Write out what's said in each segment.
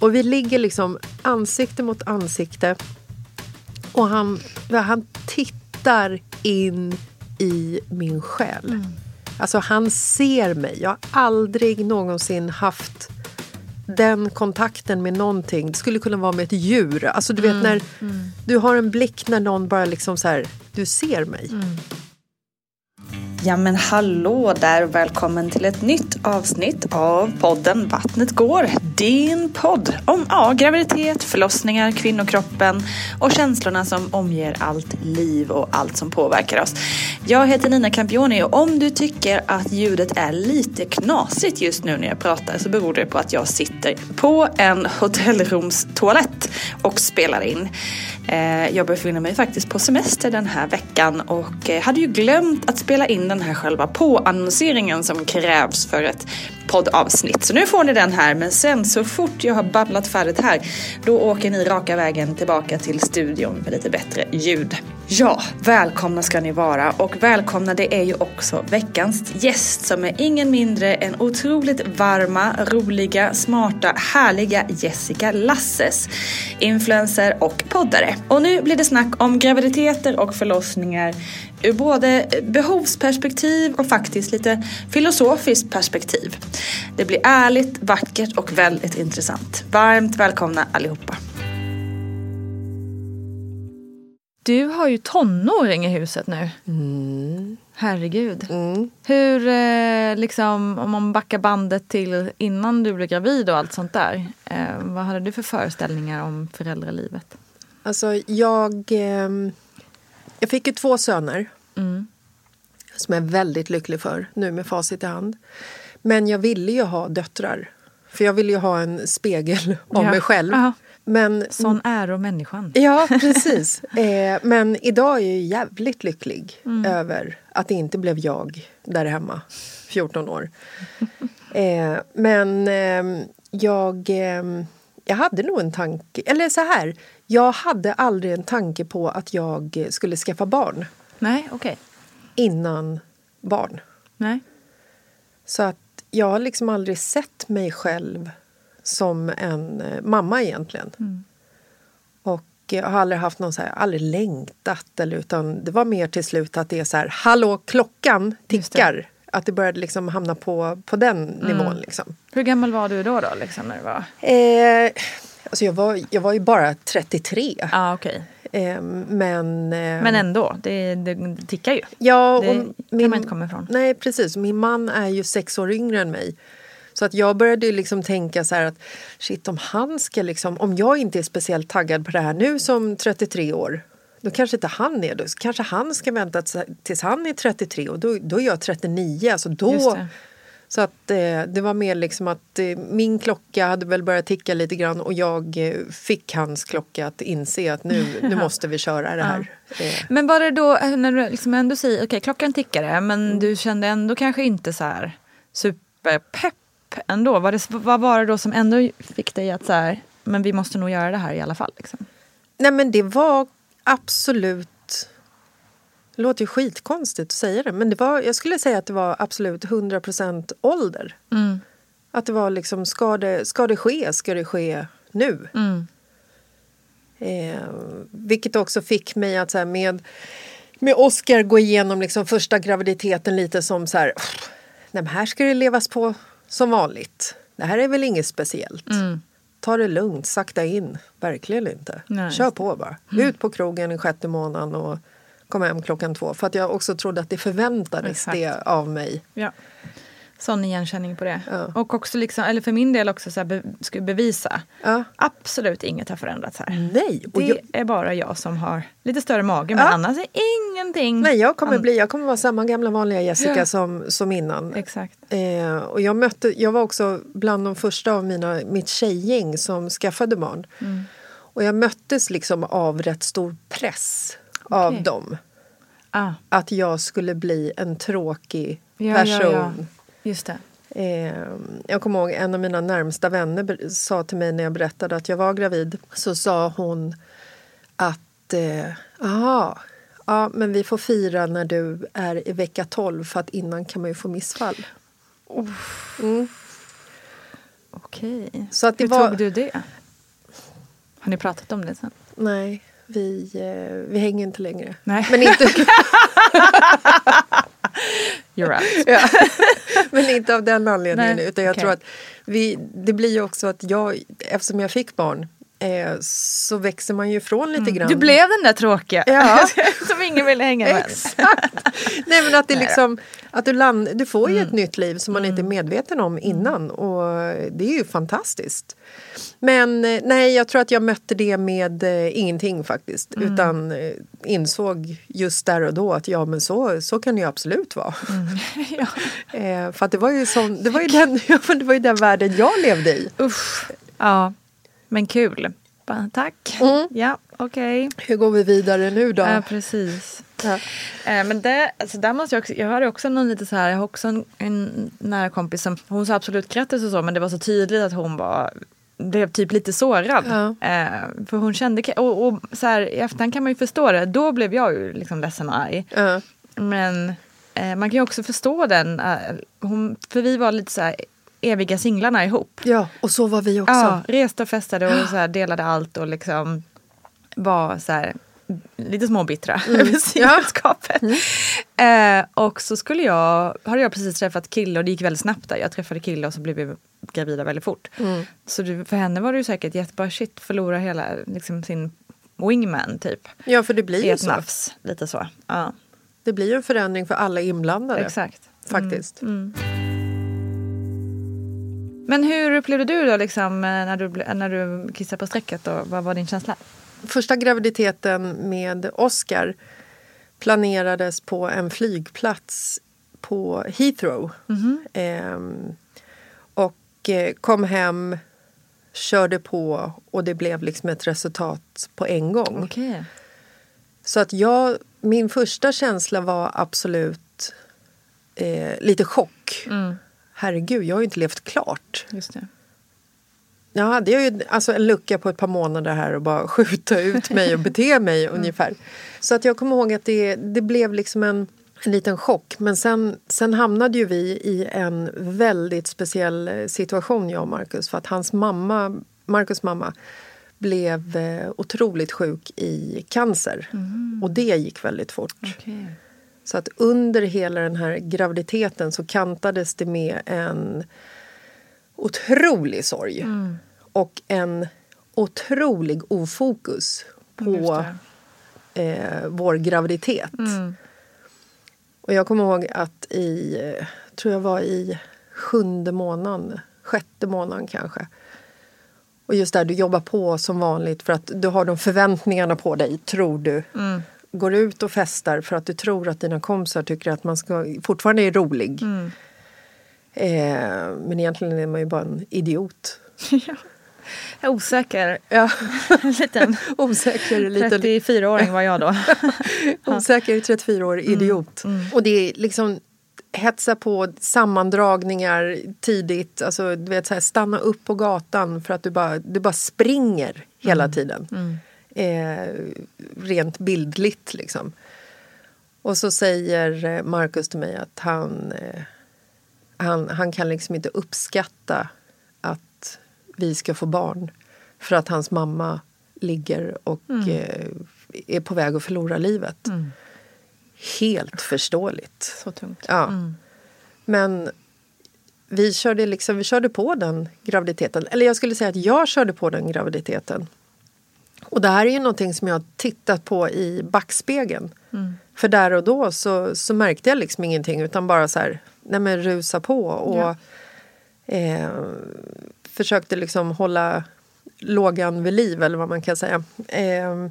Och vi ligger liksom ansikte mot ansikte. Och han, han tittar in i min själ. Mm. Alltså han ser mig. Jag har aldrig någonsin haft den kontakten med någonting. Det skulle kunna vara med ett djur. Alltså du vet Mm, när du har en blick när någon bara liksom så här, du ser mig. Mm. Ja men hallå där och välkommen till ett nytt avsnitt av podden Vattnet går. Din podd om ja, graviditet, förlossningar, kvinnokroppen och känslorna som omger allt liv och allt som påverkar oss. Jag heter Nina Campioni och om du tycker att ljudet är lite knasigt just nu när jag pratar så beror det på att jag sitter på en hotellrumstoalett och spelar in. Eh, jag befinner mig faktiskt på semester den här veckan och eh, hade ju glömt att spela in den här själva påannonseringen som krävs för ett poddavsnitt. Så nu får ni den här men sen så fort jag har babblat färdigt här då åker ni raka vägen tillbaka till studion med lite bättre ljud. Ja, välkomna ska ni vara och välkomna det är ju också veckans gäst som är ingen mindre än otroligt varma, roliga, smarta, härliga Jessica Lasses. Influencer och poddare. Och nu blir det snack om graviditeter och förlossningar ur både behovsperspektiv och faktiskt lite filosofiskt perspektiv. Det blir ärligt, vackert och väldigt intressant. Varmt välkomna allihopa. Du har ju tonåring i huset nu. Herregud. Hur, eh, liksom, om man backar bandet till innan du blev gravid och allt sånt där. Eh, vad hade du för föreställningar om föräldralivet? Alltså jag, ehm, jag fick ju två söner. Mm. Som jag är väldigt lycklig för nu med facit i hand. Men jag ville ju ha döttrar. För jag ville ju ha en spegel av Ja. mig själv. Men, Sån är människan. Ja, precis. eh, men idag är jag jävligt lycklig över att det inte blev jag där hemma, 14 år. Eh, men ehm, jag, ehm, jag hade nog en tanke, eller så här. Jag hade aldrig en tanke på att jag skulle skaffa barn Nej, okej. innan barn. Nej. Så att jag har liksom aldrig sett mig själv som en eh, mamma egentligen. Och jag har aldrig haft någon så här, aldrig längtat eller utan det var mer till slut att det är så här, hallå klockan tickar. Att det började liksom hamna på, på den nivån liksom. Hur gammal var du då, då liksom, när du var... Eh, alltså jag, var, jag var ju bara 33. Ja, ah, okej. Eh, men... Eh, Men ändå, det, det tickar ju. Ja, Det och kan min, man inte komma ifrån. Nej, precis. Min man är ju sex år yngre än mig. Så att jag började liksom tänka så här att shit, om han ska liksom, om jag inte är speciellt taggad på det här nu som 33 år, då kanske inte han är. Så kanske han ska vänta tills han är 33 och då, då är jag 39. Alltså då, så att eh, det var mer liksom att eh, min klocka hade väl börjat ticka lite grann och jag eh, fick hans klocka att inse att nu, nu måste vi köra det här. Eh, Men var det då, eh, när du liksom ändå säger, okej klockan tickade, men du kände ändå kanske inte så här superpepp ändå? Var det, vad var det då som ändå fick dig att så här, men vi måste nog göra det här i alla fall? Liksom? Nej men det var absolut... Det låter ju skitkonstigt att säga det men det var, jag skulle säga att det var absolut 100% ålder. Mm. Att det var liksom, ska det, ska det ske, ska det ske nu. Mm. Eh, vilket också fick mig att så här, med, med Oscar gå igenom liksom första graviditeten lite som så här... Nej, men här ska det levas på som vanligt. Det här är väl inget speciellt. Mm. Ta det lugnt, sakta in. Verkligen inte. Nej, Kör på bara. Ut på krogen i sjätte månaden och kom hem klockan två. För att jag också trodde att det förväntades Exakt. det av mig. Ja. Sån igenkänning på det. Ja. Och också, liksom, eller för min del också, så här, be, skulle bevisa. Ja. Absolut inget har förändrats här. Nej, Det jag, är bara jag som har lite större mage, men Ja. annars är ingenting. nej, jag kommer bli, jag kommer vara samma gamla vanliga Jessica som, som innan. Exakt. Eh, och jag, mötte, jag var också bland de första av mina, mitt tjejgäng som skaffade barn. Mm. Och jag möttes liksom av rätt stor press av Okej. dem. Ah, Att jag skulle bli en tråkig person. Just det. Eh, jag kommer ihåg en av mina närmsta vänner sa till mig när jag berättade att jag var gravid. Så sa hon att eh, aha, ja, men vi får fira när du är i vecka 12 för att innan kan man ju få missfall. Okej. Så att det Hur var- tog du det? Har ni pratat om det sen? Nej, vi, eh, vi hänger inte längre. Nej. Men inte, You're right. ja, men inte av den anledningen. Nej, utan jag okej. tror att vi, det blir ju också att jag, eftersom jag fick barn eh, så växer man ju ifrån lite grann. Du blev den där tråkiga Ja. som ingen ville hänga med. Exakt! Nej men att det liksom, att du, land, du får ju Mm. ett nytt liv som man inte är medveten om innan och det är ju fantastiskt. Men eh, nej, jag tror att jag mötte det med eh, ingenting faktiskt Mm. utan eh, insåg just där och då att ja men så, så kan det ju absolut vara. Mm. Ja. eh, för att det var ju, som, det var ju den, det var ju den världen jag levde i. Usch. Ja, men kul. Ba- Tack. Mm. Ja, okej. Hur går vi vidare nu då? Ja, precis. Ja. Eh, men det, alltså där måste jag också, jag har också någon lite så här, jag har också en, en nära kompis som, hon sa absolut grattis och så men det var så tydligt att hon var blev typ lite sårad. Ja. Eh, för hon kände, och, och så här, i efterhand kan man ju förstå det, då blev jag ju liksom ledsen och arg. Ja. Men eh, man kan ju också förstå den, eh, hon, för vi var lite så här eviga singlarna ihop. ja, och så var vi också. Ja, reste och festade och så här, delade allt och liksom var så här, lite småbittra Mm. över singelskapet. Eh, och så skulle jag, hade jag precis träffat kille och det gick väldigt snabbt där. Jag träffade kille och så blev vi gravida väldigt fort. Mm. Så det, för henne var det ju säkert jättebra shit, förlora hela liksom, sin wingman typ. Ja, för det blir ju så. nafs, lite så. Ja, Det blir ju en förändring för alla inblandade. exakt. Faktiskt. Mm. Men hur upplevde du då liksom, eh, när, du, när du kissade på strecket? Och vad var din känsla? Första graviditeten med Oscar planerades på en flygplats på Heathrow. Ehm, och eh, kom hem, körde på och det blev liksom ett resultat på en gång. Okej. Så att jag, min första känsla var absolut eh, lite chock. Mm. Herregud, jag har ju inte levt klart. Just det. jag hade ju alltså en lucka på ett par månader här och bara skjuta ut mig och bete mig ungefär. Så att jag kommer ihåg att det, det blev liksom en, en liten chock. Men sen, sen hamnade ju vi i en väldigt speciell situation, jag och Marcus. För att hans mamma, Marcus mamma blev eh, otroligt sjuk i cancer. Och det gick väldigt fort. Okej. Så att under hela den här graviditeten så kantades det med en otrolig sorg och en otrolig ofokus Just på eh, vår graviditet. Och jag kommer ihåg att i, tror jag var i sjunde månaden, sjätte månaden kanske. Och just där, du jobbar på som vanligt för att du har de förväntningarna på dig, tror du. Går ut och festar för att du tror att dina kompisar tycker att man ska, fortfarande är rolig. Eh, men egentligen är man ju bara en idiot. Jag är osäker. Ja, En liten osäker liten 34-åring var jag då. Osäker 34-årig idiot. Och det är liksom hetsa på sammandragningar tidigt. Alltså, du vet, så här, stanna upp på gatan för att du bara, du bara springer hela tiden. Eh, rent bildligt liksom. Och så säger eh, Markus till mig att han, eh, han, han kan liksom inte uppskatta att vi ska få barn för att hans mamma ligger och eh, är på väg att förlora livet. Helt förståeligt. Så tungt. Ja. Men vi körde, liksom, vi körde på den graviditeten. Eller jag skulle säga att jag körde på den graviditeten. Och det här är ju någonting som jag har tittat på i backspegeln. För där och då så, så märkte jag liksom ingenting utan bara så här, nej men rusa på. Och Ja. eh, försökte liksom hålla lågan vid liv eller vad man kan säga. Eh,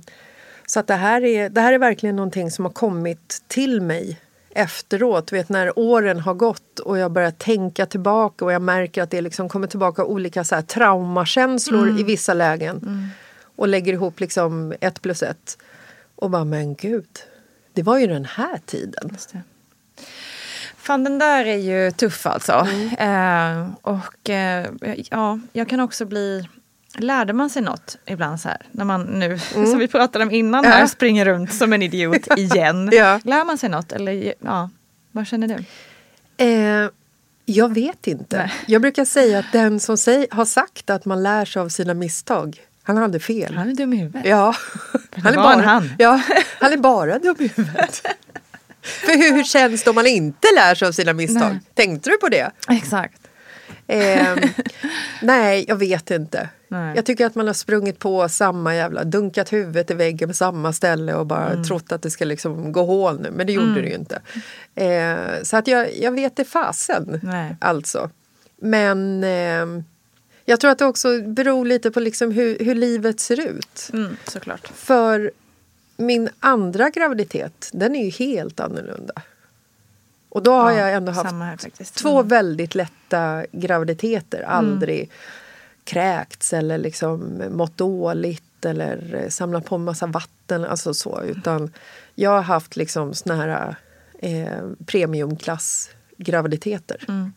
så att det här, är, det här är verkligen någonting som har kommit till mig efteråt. Du vet när åren har gått och jag börjar tänka tillbaka och jag märker att det liksom kommer tillbaka olika så här traumakänslor i vissa lägen. Och lägger ihop liksom ett plus ett. Och bara, men gud, det var ju den här tiden. Fan, den där är ju tuff alltså. Eh, och eh, ja, jag kan också bli... Lärde man sig något ibland så här, när man nu, som vi pratade om innan, här, Ja. springer runt som en idiot igen. Ja. Lär man sig något? Eller ja, vad känner du? Eh, jag vet inte. Nej. Jag brukar säga att den som säg, har sagt att man lär sig av sina misstag, han hade fel. Han är dum i huvudet. Ja, han är, bara, han. Ja, han är bara dum i huvudet. För hur känns det om man inte lär sig av sina misstag? Nej. Tänkte du på det? Exakt. Ehm, nej, jag vet inte. Nej. Jag tycker att man har sprungit på samma jävla, dunkat huvudet i väggen på samma ställe och bara Mm. trott att det ska liksom gå hål nu, men det gjorde det ju inte. Eh, så att jag, jag vet det fasen, Nej. alltså. Men eh, jag tror att det också beror lite på liksom hur, hur livet ser ut. Mm, såklart. För min andra graviditet, den är ju helt annorlunda. Och då har Ja, jag ändå haft här två Mm. väldigt lätta graviditeter. Aldrig kräkts eller liksom mått dåligt eller samlat på en massa vatten. Alltså så. Utan jag har haft liksom såna här eh, premiumklass graviditeter. Mm.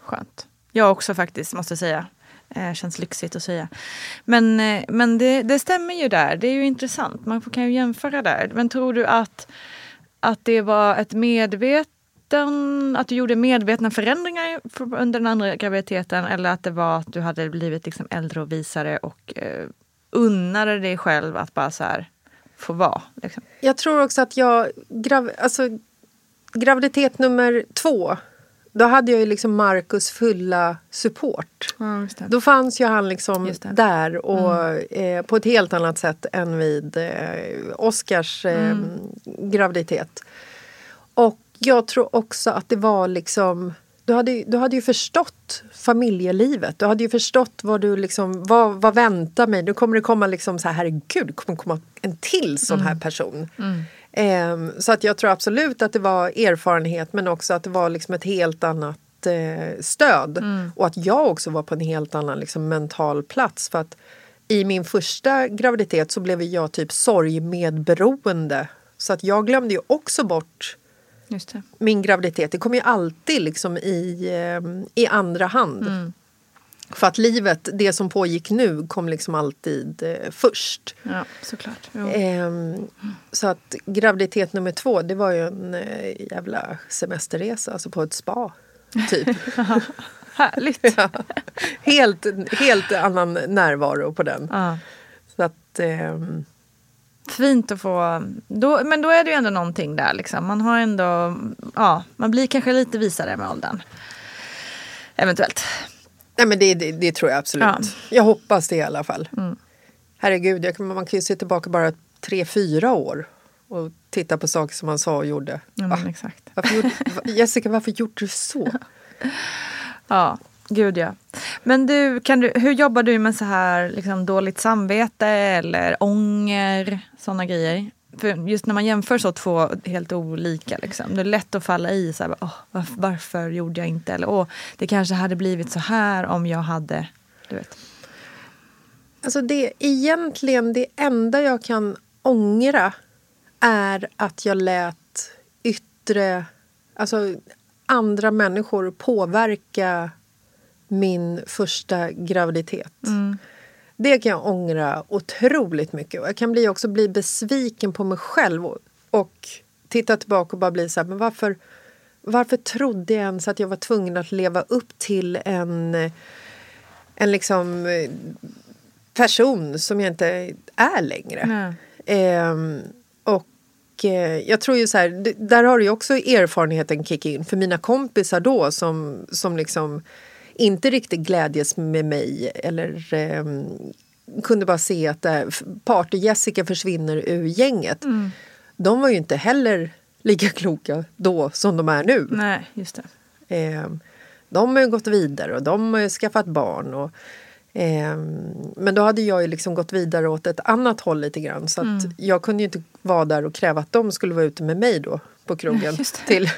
Skönt. Jag också faktiskt, måste säga. Eh, känns lyxigt att säga. Men, eh, men det, det stämmer ju där. Det är ju intressant. Man kan ju jämföra där. Men tror du att, att det var ett medveten... Att du gjorde medvetna förändringar under den andra graviditeten eller att det var att du hade blivit liksom äldre och visare och eh, unnade dig själv att bara så här få vara? Liksom. Jag tror också att jag... Grav, alltså, graviditet nummer två, då hade jag ju liksom Marcus fulla support. Det. Då fanns ju han liksom. Mm. där och eh, på ett helt annat sätt än vid eh, Oscars eh, Mm. graviditet. Och jag tror också att det var liksom du hade, du hade ju förstått familjelivet. Du hade ju förstått vad du liksom, vad, vad väntar mig? Nu kommer det komma liksom så här, herregud, kommer komma en till sån Mm. här person. Ehm, så att jag tror absolut att det var erfarenhet men också att det var liksom ett helt annat eh, stöd. Och att jag också var på en helt annan liksom, mental plats. För att i min första graviditet så blev jag typ sorgmedberoende. Så att jag glömde ju också bort min graviditet. Det kom ju alltid liksom i, eh, i andra hand. För att livet, det som pågick nu, kom liksom alltid eh, först. Ja, såklart. Jo. Ehm, så att graviditet nummer två, det var ju en eh, jävla semesterresa, alltså på ett spa. Typ. Härligt. ja. helt, helt annan närvaro på den. Ja. Så att, ehm, Fint att få... Då, men då är det ju ändå någonting där. Liksom. Man har ändå... Ja, man blir kanske lite visare med åldern. Eventuellt. Nej men det, det, det tror jag absolut. Ja. Jag hoppas det i alla fall. Herregud, jag, man kan ju se tillbaka bara tre, fyra år och titta på saker som man sa och gjorde. Ja, men exakt. Varför gjorde, Jessica, varför gjorde du så? Ja, gud ja. Men du, kan du, hur jobbar du med så här liksom, dåligt samvete eller ånger, sådana grejer? För just när man jämför så två helt olika, liksom, det är lätt att falla i så här, åh, varför, varför gjorde jag inte? Eller åh, det kanske hade blivit så här om jag hade, du vet. Alltså det, egentligen det enda jag kan ångra är att jag lät yttre, alltså andra människor påverka min första graviditet. Det kan jag ångra otroligt mycket. Och jag kan bli, också bli besviken på mig själv och, och titta tillbaka och bara bli så här, men varför, varför trodde jag ens att jag var tvungen att leva upp till en, en liksom eh, person som jag inte är längre. Ehm, och eh, jag tror ju så här, där har ju också erfarenheten kick in. För mina kompisar då som, som liksom inte riktigt glädjes med mig eller ehm, kunde bara se att äh, Party-Jessica försvinner ur gänget. De var ju inte heller lika kloka då som de är nu. Nej, just det. Eh, de har ju gått vidare och de har ju skaffat barn. Och, eh, men då hade jag ju liksom gått vidare åt ett annat håll lite grann. Så att jag kunde ju inte vara där och kräva att de skulle vara ute med mig då på krogen det. till,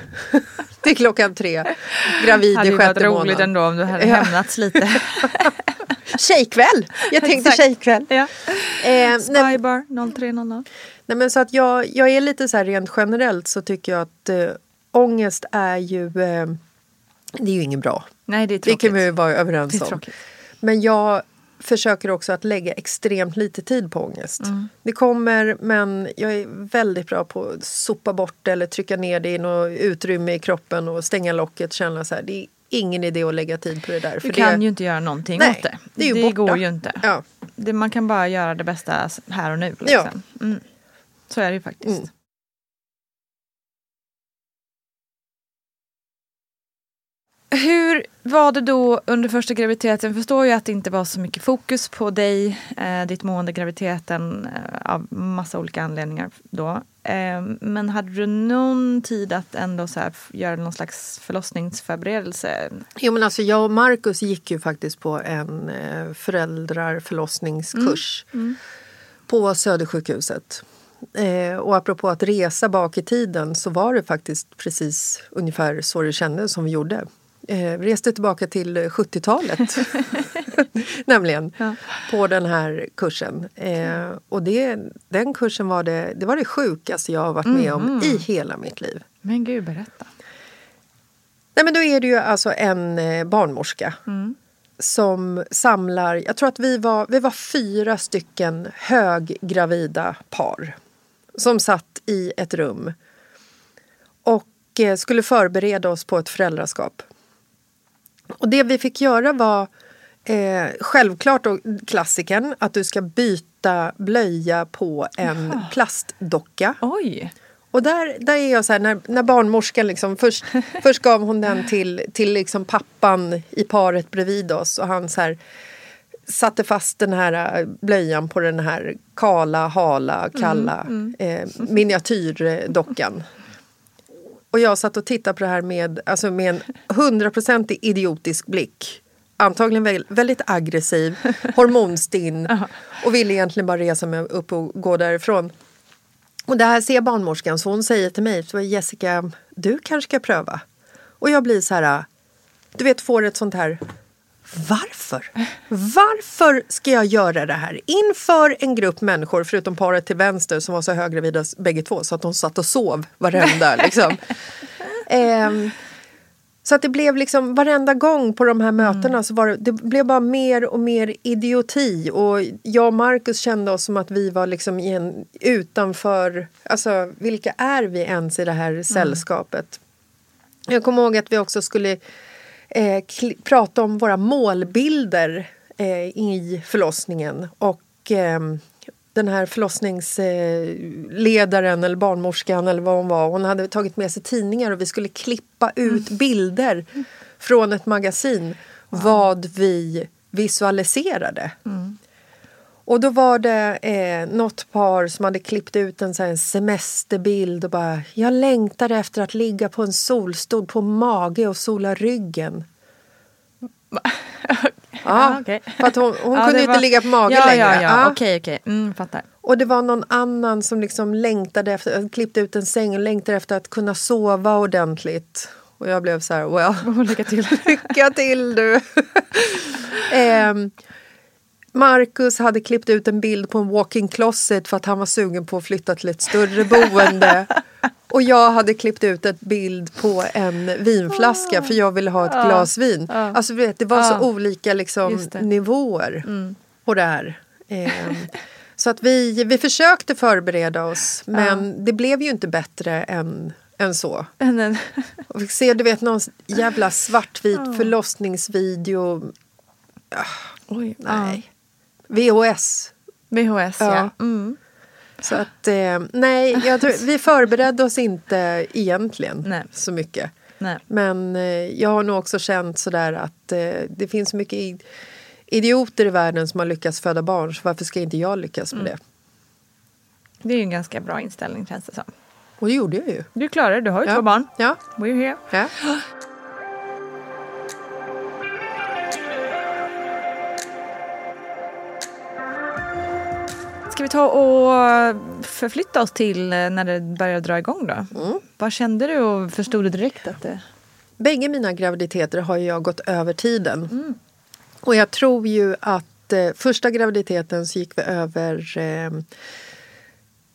till klockan tre. Gravid hade i ju varit sjätte roligt månaden. ändå om du hade Ja. hämnats lite. Tjejkväll! Jag tänkte Exakt. tjejkväll. ja. Eh, Spybar 0300. Nej, men så att jag, jag är lite så här rent generellt så tycker jag att eh, ångest är ju, eh, det är ju inget bra. Nej, det är Det tråkigt. kan vi vara överens Det om. Men jag försöker också att lägga extremt lite tid på ångest. Det kommer, men jag är väldigt bra på att sopa bort det eller trycka ner det i något utrymme i kroppen och stänga locket. Känna så här, det är ingen idé att lägga tid på det där. Du kan det, ju inte göra någonting Nej, åt det. det borta. går ju inte. Ja. Det, man kan bara göra det bästa här och nu. Liksom. Mm. Så är det ju faktiskt. Mm. Hur var det då under första graviditeten? Jag förstår ju att det inte var så mycket fokus på dig, eh, ditt mående graviditeten eh, av massa olika anledningar då. Eh, men hade du någon tid att ändå så här, göra någon slags förlossningsförberedelse? Jo, men alltså jag och Markus gick ju faktiskt på en eh, föräldrarförlossningskurs på Södersjukhuset. Eh, och apropå att resa bak i tiden så var det faktiskt precis ungefär så det kändes som vi gjorde. Eh, reste tillbaka till 70-talet, nämligen, Ja. på den här kursen. Eh, och det, den kursen var det, det var det sjukaste jag har varit med om i hela mitt liv. Men gud, berätta. Nej, men då är det ju alltså en eh, barnmorska som samlar... Jag tror att vi var, vi var fyra stycken höggravida par som satt i ett rum och eh, skulle förbereda oss på ett föräldraskap. Och det vi fick göra var eh, självklart då, klassikern att du ska byta blöja på en plastdocka. Oj! Och där, där är jag så här, när, när barnmorskan liksom, först, först gav hon den till, till liksom pappan i paret bredvid oss och han så här, satte fast den här äh, blöjan på den här kala, hala, kalla Eh, miniatyrdockan. Och jag satt och tittade på det här med, alltså med en hundraprocentig idiotisk blick. Antagligen väl, väldigt aggressiv, hormonstinn och ville egentligen bara resa mig upp och gå därifrån. Och det här ser barnmorskan så hon säger till mig, så Jessica, du kanske ska pröva. Och jag blir så här, du vet får ett sånt här, varför? Varför ska jag göra det här inför en grupp människor, förutom paret till vänster som var så höggravida bägge två så att de satt och sov varenda liksom. Ehm, Så att det blev liksom varenda gång på de här mötena så var det, det blev bara mer och mer idioti och jag och Markus kände oss som att vi var liksom i en, utanför, alltså vilka är vi ens i det här sällskapet? Jag kommer ihåg att vi också skulle eh, prata om våra målbilder eh, i förlossningen och ehm, den här förlossningsledaren eller barnmorskan eller vad hon var, hon hade tagit med sig tidningar och vi skulle klippa ut bilder från ett magasin vad vi visualiserade. Och då var det eh, något par som hade klippt ut en, så här, en semesterbild och bara Jag längtar efter att ligga på en solstol på mage och sola ryggen. Ja, okej. för att hon, hon Ja, kunde inte var- ligga på mage ja, längre. Ja, ja, Ja. okej, okej. Mm, fattar. Och det var någon annan som liksom längtade efter, klippte ut en säng och längtade efter att kunna sova ordentligt. Och jag blev så här, well, Lycka till. lycka till du! Ehm, Marcus hade klippt ut en bild på en walk-in closet för att han var sugen på att flytta till ett större boende. Och jag hade klippt ut en bild på en vinflaska för jag ville ha ett glas vin. Alltså du vet, det var så Ja. olika liksom, det. Mm. nivåer på det här. Ehm, så att vi, vi försökte förbereda oss men det blev ju inte bättre än, än så. Och fick se du vet någon jävla svartvit förlossningsvideo. Oj, Nej. VHS. VHS, Ja. ja. Mm. Så att eh, nej, tror, vi förberedde oss inte egentligen Nej. så mycket. Nej. Men eh, jag har nog också känt sådär att eh, det finns mycket idioter i världen som har lyckats föda barn så varför ska inte jag lyckas med det? Det är ju en ganska bra inställning känns det som. Och det gjorde jag ju. Du klarar det, du har ju Ja. två barn. Ja. We're here. ja. Ska vi ta och förflytta oss till eh, när det börjar dra igång då? Vad kände du och förstod du direkt att det... Bägge mina graviditeter har jag gått över tiden. Och jag tror ju att eh, första graviditeten så gick vi över eh,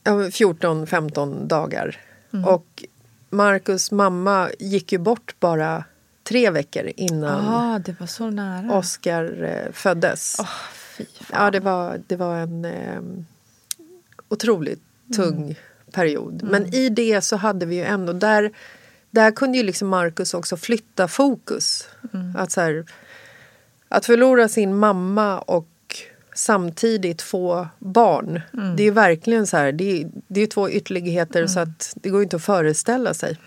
ja, 14-15 dagar. Och Marcus mamma gick ju bort bara tre veckor innan Ja, det var så nära. Oscar eh, föddes. Fan. Ja, det var, det var en eh, otroligt tung period. Men i det så hade vi ju ändå... Där, där kunde ju liksom Marcus också flytta fokus. Att, så här, att förlora sin mamma och samtidigt få barn. Det är verkligen så här, det är, det är två ytterligheter så att det går inte att föreställa sig.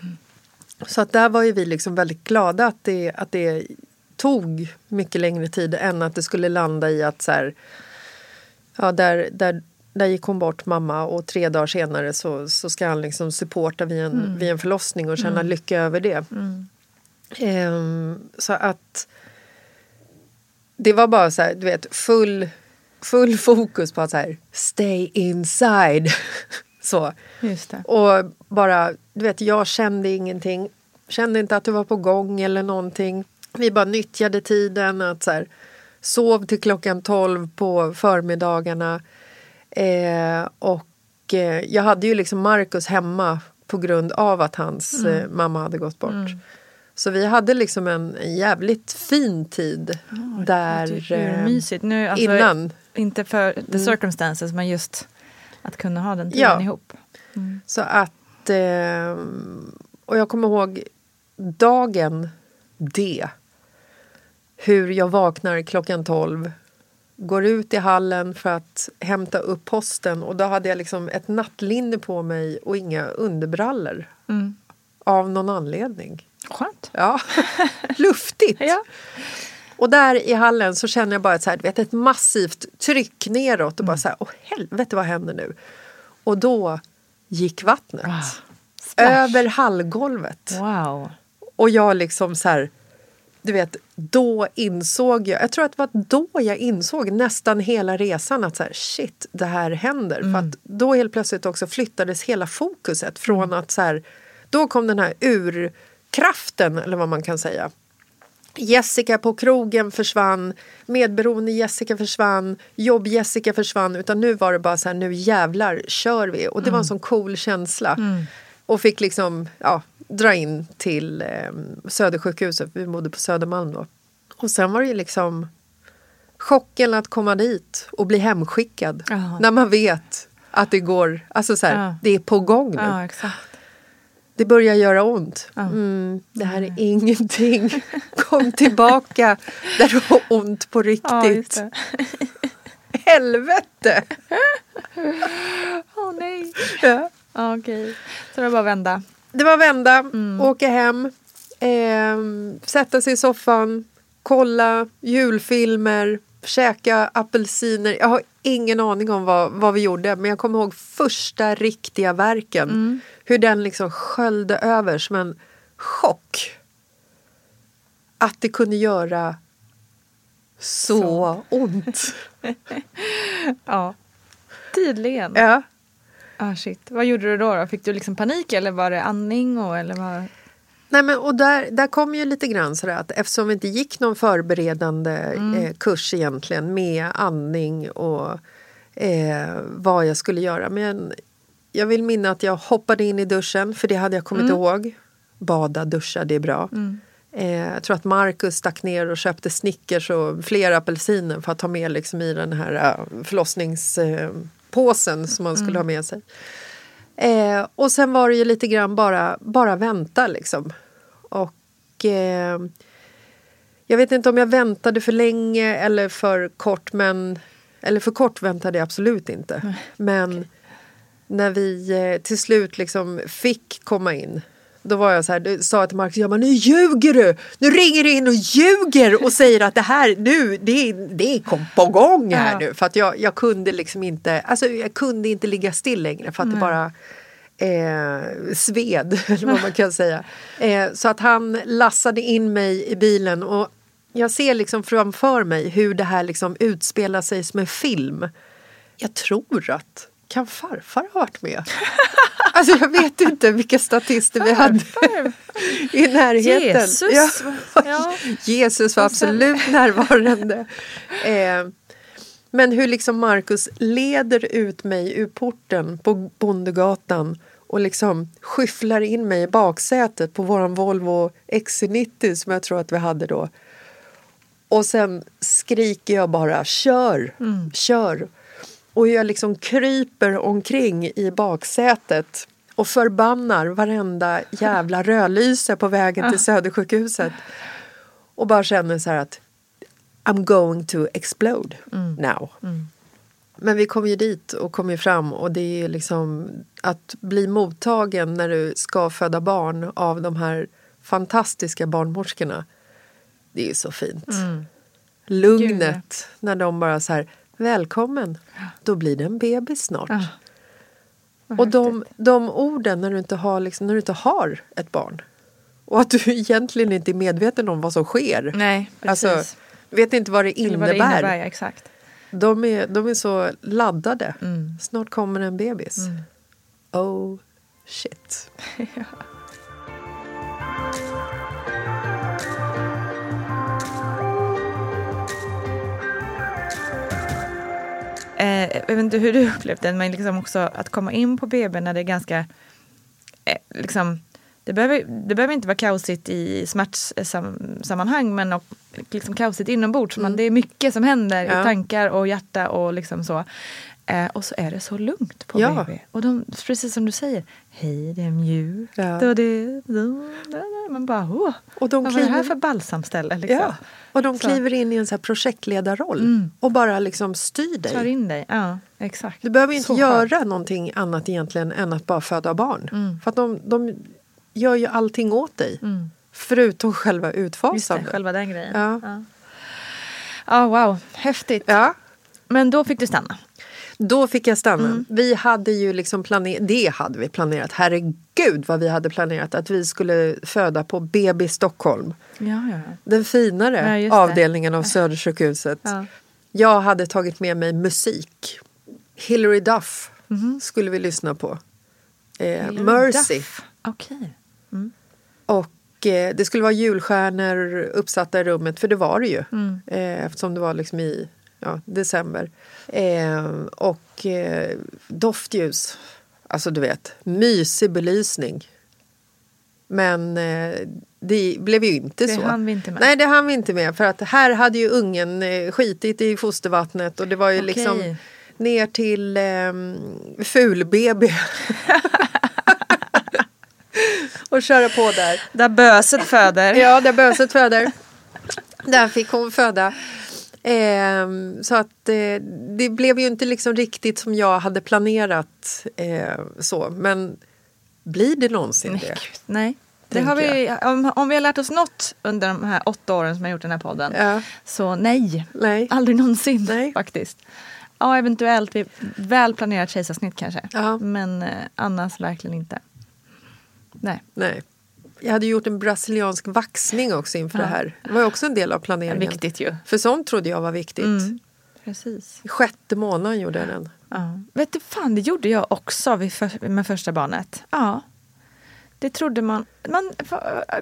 Så att där var ju vi liksom väldigt glada att det, att det tog mycket längre tid än att det skulle landa i att så här, ja, där, där, där gick hon bort mamma och tre dagar senare så, så ska han liksom supporta vid en, vid en förlossning och känna lycka över det. Ehm, så att det var bara så här, du vet, full, full fokus på att så här, stay inside. så. Och bara, du vet, jag kände ingenting. Kände inte att det var på gång eller någonting. Vi bara nyttjade tiden att så här, sov till klockan 12 på förmiddagarna. Eh, och eh, jag hade ju liksom Markus hemma på grund av att hans eh, mamma hade gått bort. Så vi hade liksom en, en jävligt fin tid där. Det är eh, mysigt. Nu, alltså, innan. Inte för the circumstances, men just att kunna ha den tiden Ja. ihop. Så att... Eh, och jag kommer ihåg dagen D. Hur jag vaknar klockan 12. Går ut i hallen för att hämta upp posten och då hade jag liksom ett nattlinne på mig och inga underbrallor. Av någon anledning. Skönt. Ja, luftigt. Ja. Och där i hallen så känner jag bara ett, så här, vet, ett massivt tryck neråt och bara så här, åh helvete vad händer nu? Och då gick vattnet. över hallgolvet. Wow. Och jag liksom så här, du vet, då insåg jag, jag tror att det var då jag insåg nästan hela resan att så här, shit, det här händer. För att då helt plötsligt också flyttades hela fokuset från att så här, då kom den här urkraften, eller vad man kan säga. Jessica på krogen försvann, medberoende Jessica försvann, jobb-Jessica försvann. Utan nu var det bara så här, nu jävlar kör vi. Och det var en sån cool känsla. Och fick liksom, ja, dra in till eh, Södersjukhuset. Vi bodde på Södermalm då. Och sen var det ju liksom chocken att komma dit och bli hemskickad. Ja. När man vet att det går, alltså så här, Ja. det är på gång nu. Ja. Det börjar göra ont. Mm, det här är ingenting. Kom tillbaka där du har ont på Ja, riktigt. Helvete! Åh nej. Ja. Ja, okej. Så det var bara att vända. Det var vända, åka hem, ehm, sätta sig i soffan, kolla julfilmer, käka apelsiner. Jag har ingen aning om vad, vad vi gjorde men jag kommer ihåg första riktiga verken. Hur den liksom sköljde över som en chock. Att det kunde göra så, ont. Ja. Tydligen. Ja. Ah, shit. Vad gjorde du då, då? Fick du liksom panik eller var det andning? Och, eller vad? Nej, men, och där, där kom ju lite grann så att eftersom vi inte gick någon förberedande eh, kurs egentligen med andning och eh, vad jag skulle göra. Men jag vill minna att jag hoppade in i duschen, för det hade jag kommit ihåg. Bada, duscha, det är bra. Eh, jag tror att Marcus stack ner och köpte Snickers och flera apelsiner för att ta med liksom i den här uh, förlossningspåsen som man skulle ha med sig. Eh, och sen var det ju lite grann bara, bara vänta liksom. Och eh, jag vet inte om jag väntade för länge eller för kort men eller för kort väntade jag absolut inte. Men när vi eh, till slut liksom fick komma in då var jag så här, sa jag till Marcus, ja men nu ljuger du! Nu ringer du in och ljuger och säger att det här nu, det, det kom på gång här Ja. nu. För att jag, jag kunde liksom inte, alltså jag kunde inte ligga still längre för att det bara eh, sved, eller vad man kan säga. Eh, så att han lassade in mig i bilen och jag ser liksom framför mig hur det här liksom utspelar sig som en film. Jag tror att kan farfar ha varit med? Alltså jag vet inte vilka statister vi hade i närheten. Jesus. Ja. Ja. Jesus var absolut närvarande. Eh, men hur liksom Marcus leder ut mig ur porten på Bondegatan och liksom skyfflar in mig i baksätet på våran Volvo XC90 som jag tror att vi hade då. Och sen skriker jag bara kör, kör. Och jag liksom kryper omkring i baksätet och förbannar varenda jävla rödlyse på vägen till Södersjukhuset. Och bara känner så här att I'm going to explode now. Men vi kom ju dit och kom ju fram och det är liksom att bli mottagen när du ska föda barn av de här fantastiska barnmorskorna. Det är så fint. Lugnet när de bara så här välkommen, då blir det en bebis snart. Ja. Och de, de orden när du, inte har liksom, när du inte har ett barn och att du egentligen inte är medveten om vad som sker. Nej, precis. Alltså, vet inte vad det innebär. vad det innebär, ja, exakt. De, är, de är så laddade. Mm. Snart kommer en bebis. Oh shit. Eh, jag vet inte hur du upplevt det, men liksom också att komma in på BB när det är ganska... Eh, liksom, det, behöver, det behöver inte vara kaosigt i smärtsammanhang men och, liksom kaosigt inombords. Man, det är mycket som händer Ja. i tankar och hjärta och liksom så. Eh, och så är det så lugnt på Ja. BB. Och de, precis som du säger, hej det är mjukt Ja. och det... Man bara, åh, Och de vad var det här kliver- för balsamställe? Liksom. Ja. Och de Så. kliver in i en så här projektledarroll Mm. och bara liksom styr Tar dig. in dig, ja exakt. Du behöver inte Så göra skönt. någonting annat egentligen än att bara föda barn. Mm. För att de, de gör ju allting åt dig. Mm. Förutom själva Just det, utfasandet. själva den grejen. Ja. Ja. Ja, wow, häftigt. Ja. Men då fick du stanna. Då fick jag stanna. Mm. Vi hade ju liksom planerat, det hade vi planerat, herregud vad vi hade planerat att vi skulle föda på BB Stockholm. Ja, ja. Den finare Ja, avdelningen av Södersjukhuset. Ja. Jag hade tagit med mig musik. Hillary Duff Mhm. skulle vi lyssna på. Eh, Mercy. Duff. Okej. Och eh, det skulle vara julstjärnor uppsatta i rummet, för det var det ju. Mm. Eh, eftersom det var liksom i ja, december. Eh, och eh, doftljus. Alltså du vet, mysig belysning. Men eh, det blev ju inte Det så. hann vi inte med. Nej, det hann vi inte med. För att här hade ju ungen eh, skitit i fostervattnet och det var ju Okej. liksom ner till eh, ful-BB. och köra på där. Där böset föder. Ja, där böset föder. Där fick hon föda. Ehm, så att eh, det blev ju inte liksom riktigt som jag hade planerat. Eh, så. Men blir det någonsin Nej, det? gud, nej. Det har vi, om, om vi har lärt oss något under de här åtta åren som jag gjort den här podden. Ja. Så nej, Nej. aldrig någonsin Nej. faktiskt. Ja, eventuellt vid väl planerat kejsarsnitt kanske. Ja. Men eh, annars verkligen inte. Nej, Nej. Jag hade gjort en brasiliansk vaxning också inför Ja. det här. Det var också en del av planeringen. viktigt ju. För sånt trodde jag var viktigt. Mm. Precis. Sjätte månaden gjorde jag den. Ja. Vet du fan, det gjorde jag också för, med första barnet. Ja. Det trodde man, man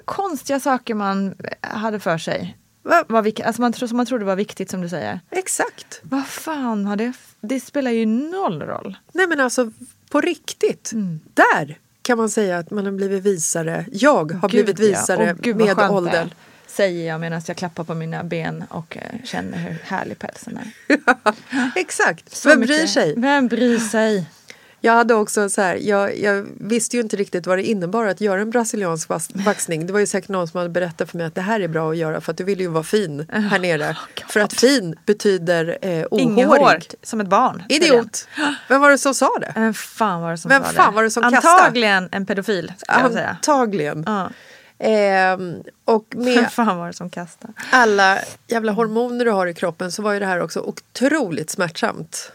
konstiga saker man hade för sig. Va? Var alltså man, som man trodde var viktigt som du säger. Exakt. Vad fan har det, det spelar ju noll roll. Nej men alltså på riktigt. Mm. Där kan man säga att man har blivit visare. Jag har Gud, blivit ja. visare Och gud, vad med åldern. Säger jag medan jag klappar på mina ben och eh, känner hur härlig pälsen är. Exakt. Så Vem mycket. bryr sig? Vem bryr sig? Jag hade också så här, jag, jag visste ju inte riktigt vad det innebar att göra en brasiliansk vaxning. Det var ju säkert någon som hade berättat för mig att det här är bra att göra för att du vill ju vara fin här nere. För att fin betyder eh, Inget hår, ohårig. som ett barn. Idiot! Vem var det som sa det? Vem fan var det som Vem sa fan det? var det som kastade? Antagligen en pedofil. Antagligen. Ja. Ehm, och med fan var det som kastade? alla jävla hormoner du har i kroppen så var ju det här också otroligt smärtsamt.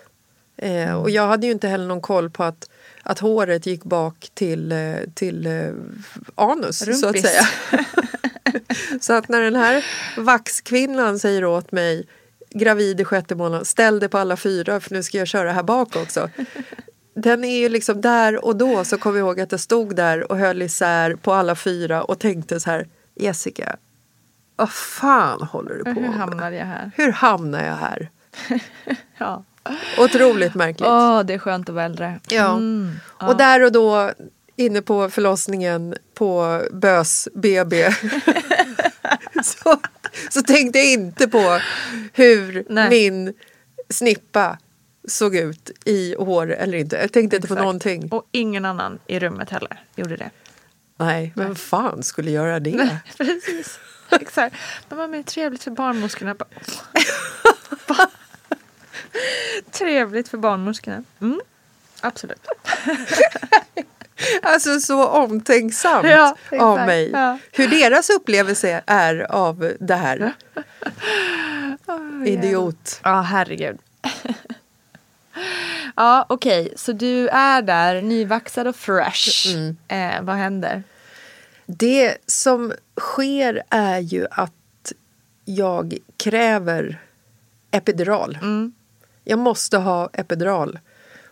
Eh, och jag hade ju inte heller någon koll på att, att håret gick bak till, eh, till eh, anus så att Rumpis. säga. så att när den här vaxkvinnan säger åt mig gravid i sjätte månaden, ställ dig på alla fyra för nu ska jag köra här bak också. Den är ju liksom där och då så kom jag ihåg att jag stod där och höll isär på alla fyra och tänkte så här Jessica, vad fan håller du på Hur med? hamnade jag här? Hur hamnar jag här? Ja. Otroligt märkligt. Åh, det är skönt att vara äldre. Ja. Mm. Och där och då inne på förlossningen på BÖS BB så, så tänkte jag inte på hur Nej. min snippa såg ut i hår eller inte. Jag tänkte inte på Exakt. någonting. Och ingen annan i rummet heller gjorde det. Nej, vem fan skulle göra det? Precis. Exakt. Men vad trevligt för barnmorskorna. Trevligt för barnmorskorna. Mm. Absolut. Alltså så omtänksamt Ja, av mig. Ja. Hur deras upplevelse är av det här. Idiot. Ja, herregud. ja, okej. Så du är där, nyvaxad och fresh. Mm. Eh, vad händer? Det som sker är ju att jag kräver epidural. Jag måste ha epidural.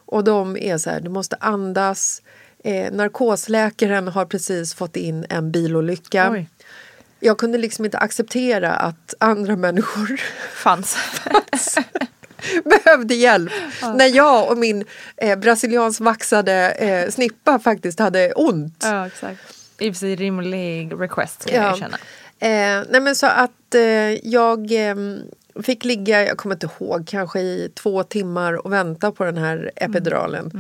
Och de är så här, du måste andas. Eh, narkosläkaren har precis fått in en bilolycka. Oj. Jag kunde liksom inte acceptera att andra människor Fanns. behövde hjälp. När jag och min eh, brasiliansk vaxade eh, snippa faktiskt hade ont. ja, exakt. I och för sig rimlig request jag Ja. erkänna. Eh, nej men så att eh, jag eh, fick ligga, jag kommer inte ihåg, kanske i två timmar och vänta på den här epiduralen.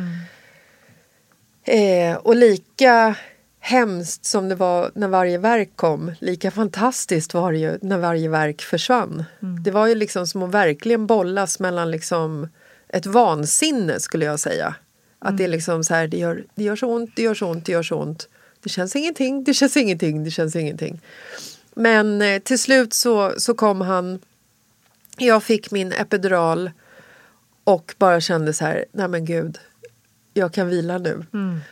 Eh, och lika hemskt som det var när varje verk kom, lika fantastiskt var det ju när varje verk försvann. Det var ju liksom som att verkligen bollas mellan liksom ett vansinne skulle jag säga. Att det är liksom så här, det gör, det gör så ont, det gör så ont, det gör så ont. Det känns ingenting, det känns ingenting, det känns ingenting. Men eh, till slut så, så kom han. Jag fick min epidural och bara kände så här, nej men gud, jag kan vila nu.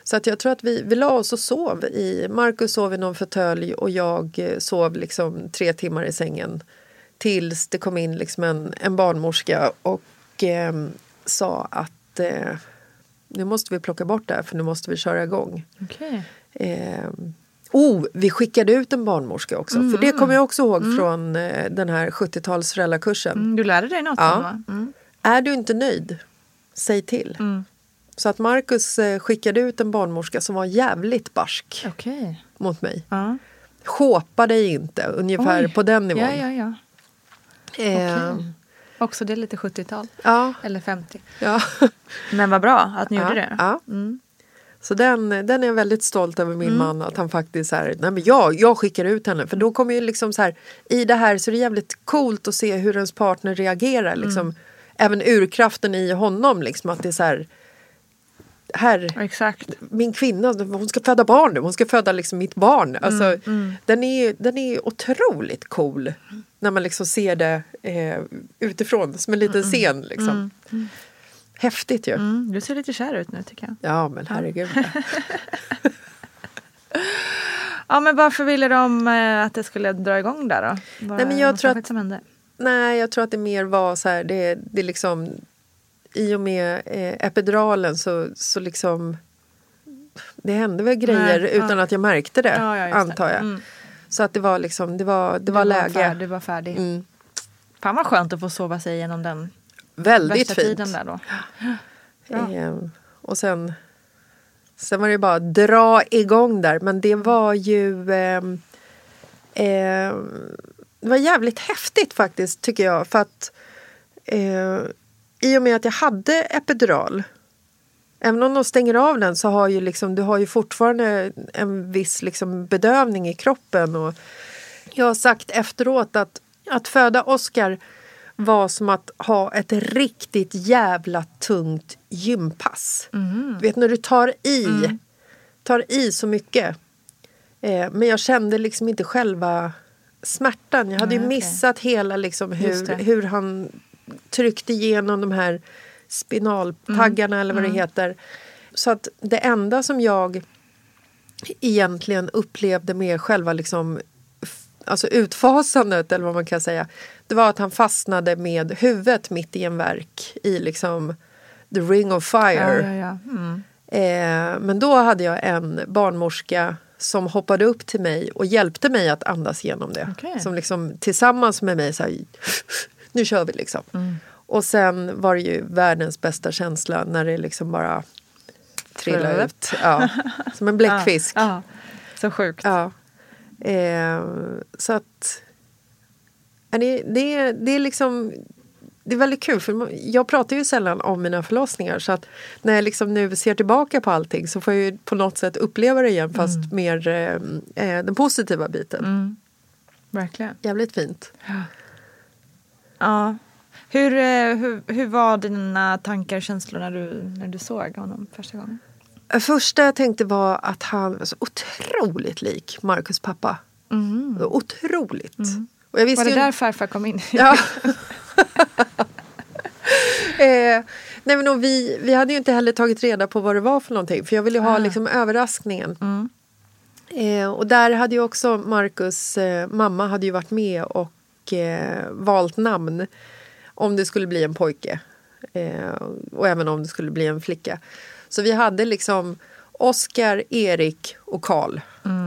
Så att jag tror att vi, vi la oss och sov. i Marcus sov i någon fåtölj och jag eh, sov liksom tre timmar i sängen. Tills det kom in liksom en, en barnmorska och eh, sa att eh, nu måste vi plocka bort det här för nu måste vi köra igång. Okej. Eh, oh, vi skickade ut en barnmorska också. För det kommer jag också ihåg från eh, den här 70-tals föräldrakursen. Mm, du lärde dig något? Ja. Mm. Är du inte nöjd, säg till. Så att Marcus eh, skickade ut en barnmorska som var jävligt barsk Okej. mot mig. Ja. Shåpa dig inte, ungefär Oj. på den nivån. Ja, ja, ja. Eh, Okej. Också det är lite 70-tal. ja, Eller 50. ja. Men vad bra att ni ja, gjorde det. Ja. Mm. Så den, den är jag väldigt stolt över min man att han faktiskt så här, nej men jag, jag skickar ut henne för då kommer ju liksom så här i det här så är det jävligt coolt att se hur ens partner reagerar liksom. Även urkraften i honom liksom att det är så här här, Exakt. min kvinna, hon ska föda barn nu, hon ska föda liksom mitt barn. Alltså, Mm, Den är den är otroligt cool när man liksom ser det eh, utifrån som en liten scen. Liksom. Häftigt ju. Mm, du ser lite kär ut nu tycker jag. Ja men herregud. Ja men varför ville de eh, att det skulle dra igång där då? Var Nej, men det jag tror att- som hände? Nej, jag tror att det mer var så här, det, det liksom i och med eh, epiduralen så, så liksom det hände väl grejer Nej, utan ja. att jag märkte det, Ja, ja, det. antar jag. Mm. Så att det var liksom, det var, det Du var läge. Färdig, du var färdig. Mm. Fan vad skönt att få sova sig igenom den Väldigt värsta fint. tiden där då. Ja. Ehm, och sen, sen var det bara att dra igång där. Men det var ju... ehm, ehm, det var jävligt häftigt faktiskt tycker jag. För att eh, i och med att jag hade epidural Även om de stänger av den så har ju liksom, du har ju fortfarande en viss liksom bedövning i kroppen. Och jag har sagt efteråt att, att föda Oscar var som att ha ett riktigt jävla tungt gympass. Du vet när du tar i, tar i så mycket. Eh, men jag kände liksom inte själva smärtan. Jag hade ju Nej, okej. missat hela liksom hur, hur han tryckte igenom de här spinaltaggarna eller vad det heter. Så att det enda som jag egentligen upplevde med själva liksom, alltså utfasandet eller vad man kan säga. Det var att han fastnade med huvudet mitt i en verk i liksom the ring of Ja, fire. ja, ja. Mm. Eh, men då hade jag en barnmorska som hoppade upp till mig och hjälpte mig att andas igenom det. Okej. Som liksom tillsammans med mig så här, nu kör vi liksom. Och sen var det ju världens bästa känsla när det liksom bara trillade ut. Ja, som en bläckfisk. Ja, ja. Så sjukt. Ja. Eh, så att... ja, Det, det, är- det är liksom... Det är väldigt kul, för jag pratar ju sällan om mina förlossningar. Så att när jag liksom nu ser tillbaka på allting så får jag ju på något sätt uppleva det igen fast mer eh, eh, den positiva biten. Verkligen. Jävligt fint. Ja. Hur, eh, hur, hur var dina tankar och känslor när du, när du såg honom första gången? Första jag tänkte var att han var så otroligt lik Marcus pappa. Otroligt. Och jag visste Var det ju- där farfar kom in? Ja. eh, nej men vi, vi hade ju inte heller tagit reda på vad det var för någonting för jag ville ju ha liksom överraskningen. Eh, och där hade ju också Marcus eh, mamma hade ju varit med och eh, valt namn om det skulle bli en pojke eh, och även om det skulle bli en flicka. Så vi hade liksom Oscar, Erik och Karl.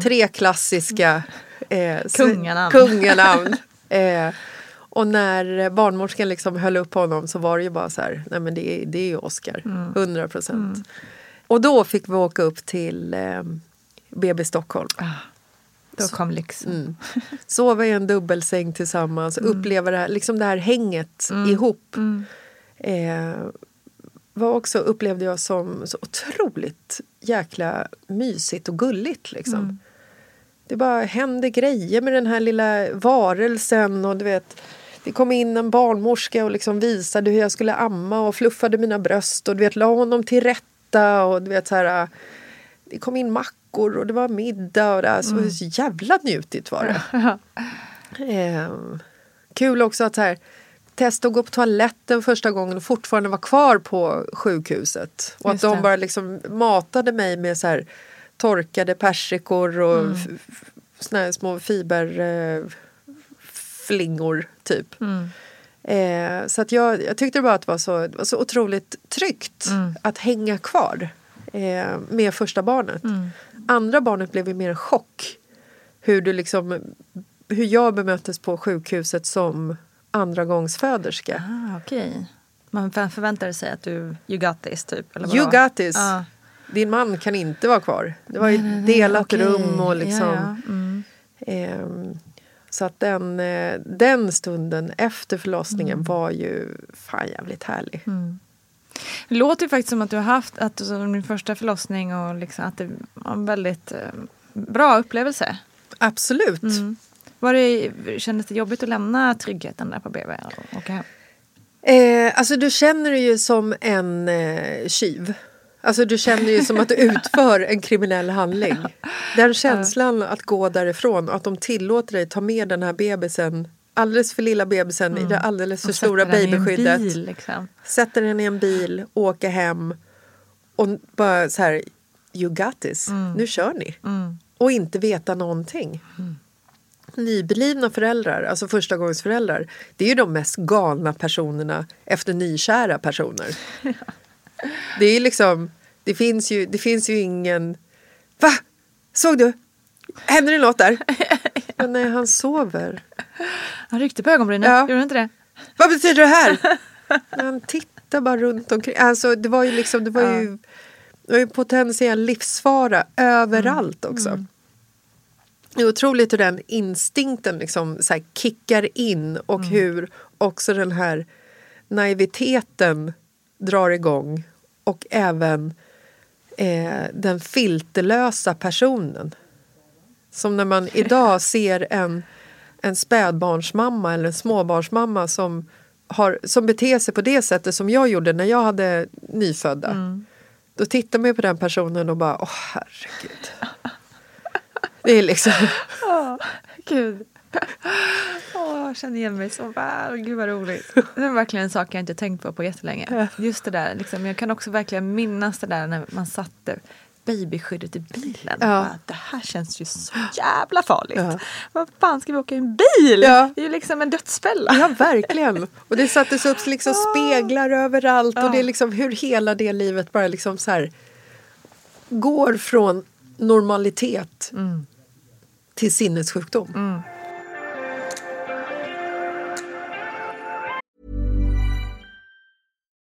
Tre klassiska eh, Kunganamn. kunganamn. eh, och när barnmorskan liksom höll upp honom så var det ju bara så här, nej men det är, det är ju Oscar, 100 procent. Och då fick vi åka upp till eh, BB Stockholm. Då kom lyxen. Mm. Sova i en dubbelsäng tillsammans, uppleva det här, liksom det här hänget ihop. Eh, var också, upplevde jag som så otroligt jäkla mysigt och gulligt. Liksom. Det bara hände grejer med den här lilla varelsen. Och du vet, det kom in en barnmorska och liksom visade hur jag skulle amma och fluffade mina bröst och du vet, la honom till rätta. Och du vet, så här, det kom in mackor och det var middag och det här, så, så jävla njutigt var det. Ehm, kul också att så här, testa att gå på toaletten första gången och fortfarande vara kvar på sjukhuset. Och Just att de det. bara liksom matade mig med så här, torkade persikor och Mm. såna här små fiberflingor eh, typ. Mm. Eh, så att jag, jag tyckte bara att det var så, det var så otroligt tryggt Mm. att hänga kvar eh, med första barnet. Mm. Andra barnet blev ju mer en chock. Hur, du liksom, hur jag bemöttes på sjukhuset som andra gångs föderska. Ah, okej. Man för- förväntade sig att du, you got this typ? Eller? You got this. Ja. Din man kan inte vara kvar. Det var ju delat Okej. rum och liksom... Ja, ja. Mm. Ehm, så att den, eh, den stunden efter förlossningen Mm. var ju fan jävligt härlig. Det låter ju faktiskt som att du har haft att, som din första förlossning och liksom, att det var en väldigt eh, bra upplevelse. Absolut. Mm. Var det, kändes det jobbigt att lämna tryggheten där på BB och åka hem? Eh, alltså du känner dig ju som en eh, tjuv. Alltså du känner ju som att du utför en kriminell handling. Den känslan att gå därifrån och att de tillåter dig ta med den här bebisen, alldeles för lilla bebisen i det alldeles för Och stora babyskyddet. bil, liksom. Sätter den i en bil, åker hem och bara så här, you got this, nu kör ni. Och inte veta någonting. Nyblivna föräldrar, alltså förstagångsföräldrar, det är ju de mest galna personerna efter nykära personer. Det är liksom, det finns ju, det finns ju ingen... Va? Såg du? Händer det något där? Men nej, han sover. Han ryckte på ögonbrynen, Ja. gjorde inte det? Vad betyder det här? Han tittar bara runt omkring. Alltså, det var ju liksom, det var ju, det var ju potentiell livsfara överallt också. Det är otroligt hur den instinkten liksom så kickar in och hur också den här naiviteten drar igång. Och även eh, den filterlösa personen. Som när man idag ser en, en spädbarnsmamma eller en småbarnsmamma som, har, som beter sig på det sättet som jag gjorde när jag hade nyfödda. Då tittar man på den personen och bara, åh herregud. Det är liksom... Gud. Åh, jag känner igen mig så väl. Gud vad roligt. Det är verkligen en sak jag inte tänkt på på jättelänge. Just det där, liksom, jag kan också verkligen minnas det där när man satte babyskyddet i bilen. Ja. Bara, det här känns ju så jävla farligt. Ja. Vad fan ska vi åka i en bil? Ja. Det är ju liksom en dödsfälla. Ja, verkligen. Och det sattes upp liksom speglar överallt och det är liksom hur hela det livet bara liksom så här går från normalitet till sinnessjukdom. Mm.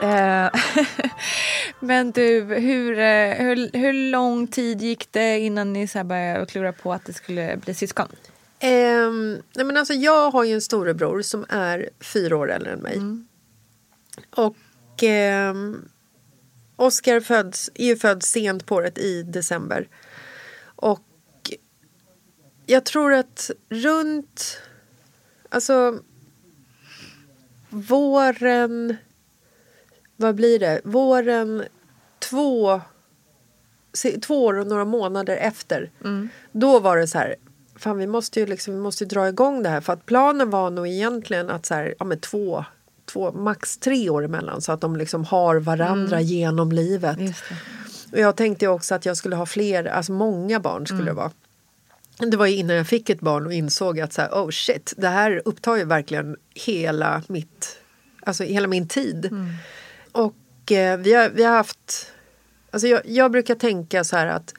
Men du, hur, eh, hur, hur lång tid gick det innan ni så började klura på att det skulle bli syskon? Ehm, nej men alltså jag har ju en storebror som är fyra år äldre än mig. Och ehm, Oskar föds, är ju född sent på året i december. Och jag tror att runt... Alltså våren... Vad blir det? Våren två, två år och några månader efter. Då var det så här, fan vi måste ju liksom, vi måste dra igång det här. För att planen var nog egentligen att så här, ja men två, två, max tre år emellan. Så att de liksom har varandra genom livet. Och jag tänkte också att jag skulle ha fler, alltså många barn skulle det vara. Det var ju innan jag fick ett barn och insåg att så här, oh shit, det här upptar ju verkligen hela mitt, alltså hela min tid. Och eh, vi, har, vi har haft, alltså jag, jag brukar tänka så här att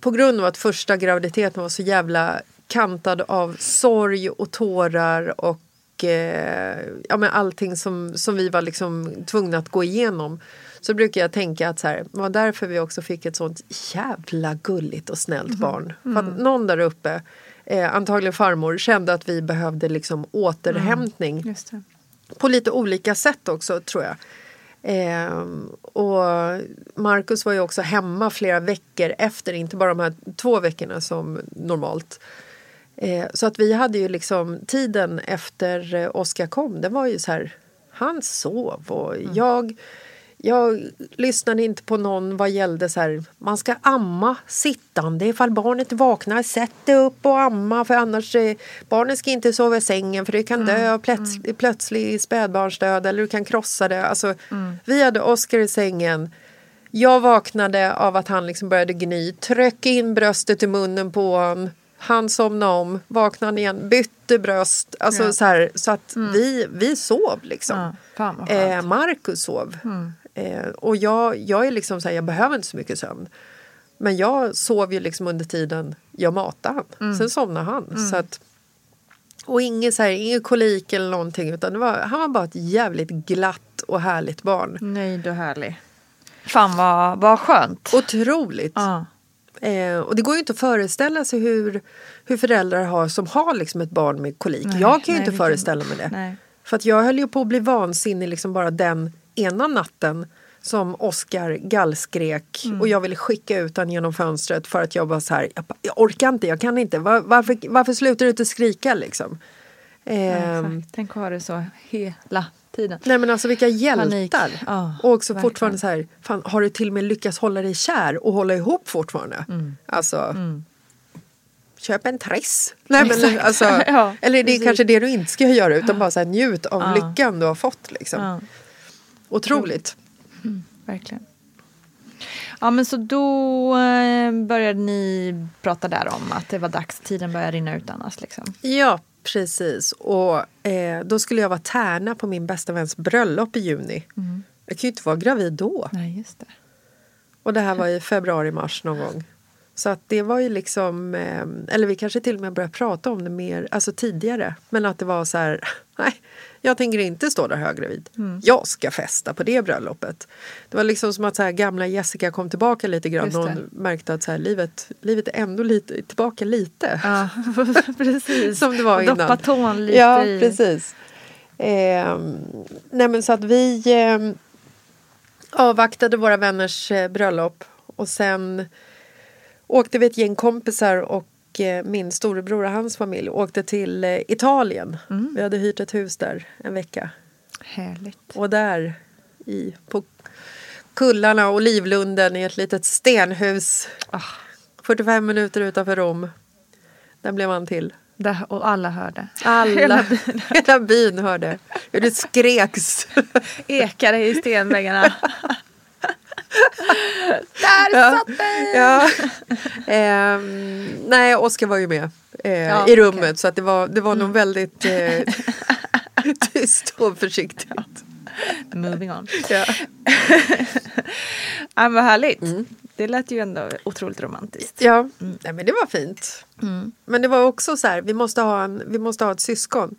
på grund av att första graviditeten var så jävla kantad av sorg och tårar och eh, ja, men allting som, som vi var liksom tvungna att gå igenom så brukar jag tänka att så här, det var därför vi också fick ett sånt jävla gulligt och snällt barn. För att någon där uppe, eh, antagligen farmor, kände att vi behövde liksom återhämtning Just det. På lite olika sätt också tror jag. Ehm, och Marcus var ju också hemma flera veckor efter, inte bara de här två veckorna som normalt. Eh, så att vi hade ju liksom tiden efter eh, Oskar kom, det var ju så här, han sov och jag jag lyssnade inte på någon vad gällde så här, man ska amma sittande ifall barnet vaknar. Sätt dig upp och amma för annars barnet ska inte sova i sängen för det kan dö av plöts, plötslig spädbarnsdöd eller du kan krossa det. Alltså, Vi hade Oskar i sängen. Jag vaknade av att han liksom började gny, tryck in bröstet i munnen på honom. Han somnade om, vaknade igen, bytte bröst. Alltså så, här, så att vi, vi sov liksom. Ja. Eh, Marcus sov. Eh, och jag, jag är liksom så här, jag behöver inte så mycket sömn. Men jag sov ju liksom under tiden jag matade han. Sen somnade han. Så att, och ingen, så här, ingen kolik eller någonting. Utan var, han var bara ett jävligt glatt och härligt barn. Nöjd och härlig. Fan vad, vad skönt. Otroligt. Ja. Eh, och det går ju inte att föreställa sig hur, hur föräldrar har som har liksom ett barn med kolik. Nej, jag kan ju nej, inte föreställa mig det. nej. För att jag höll ju på att bli vansinnig liksom bara den ena natten som Oscar gallskrek Mm. och jag ville skicka ut honom genom fönstret för att jag bara så här, jag, jag orkar inte, jag kan inte. Var, varför, varför slutar du inte skrika liksom? Ehm, Exakt. Tänk att ha det så hela tiden. Nej men alltså vilka hjältar! Ja, och också verkligen. fortfarande så här, fan, har du till och med lyckats hålla dig kär och hålla ihop fortfarande? Mm. Alltså, köp en triss. Nej, men, alltså, Ja, eller det är precis. kanske det du inte ska göra utan bara så här, njut av Ja. lyckan du har fått. Liksom. Otroligt. verkligen. Ja men så då eh, började ni prata där om att det var dags, tiden började rinna ut annars liksom. Ja, precis. Och eh, då skulle jag vara tärna på min bästa väns bröllop i juni. Mm. Jag kan ju inte vara gravid då. Nej just det. Och det här var i februari, mars någon gång. Så att det var ju liksom, eh, eller vi kanske till och med började prata om det mer, alltså tidigare. Men att det var så här, nej, jag tänker inte stå där höggravid. Mm. Jag ska festa på det bröllopet. Det var liksom som att så här, gamla Jessica kom tillbaka lite grann hon märkte att så här, livet, livet är ändå lite, tillbaka lite. Ja precis. Som det var innan. Doppa tån lite ja, i... precis. Ehm, nej men så att vi ehm, avvaktade våra vänners eh, bröllop och sen åkte vi ett gäng kompisar och eh, min storebror och hans familj åkte till eh, Italien. Mm. Vi hade hyrt ett hus där en vecka. Härligt. Och där i, på kullarna och Livlunden i ett litet stenhus Ah. 45 minuter utanför Rom. Där blev han till. Där, och alla hörde. Alla, hela byn hörde hur det skreks. Ekade i stenväggarna. Där Ja. satt den! Ja. Ehm, nej, Oskar var ju med eh, Ja, i rummet okej. så att det var, det var nog väldigt eh, tyst och försiktigt. Moving on. Ja. ja, vad härligt. Det lät ju ändå otroligt romantiskt. Ja, nej, men det var fint. Men det var också så här, vi måste ha, en, vi måste ha ett syskon.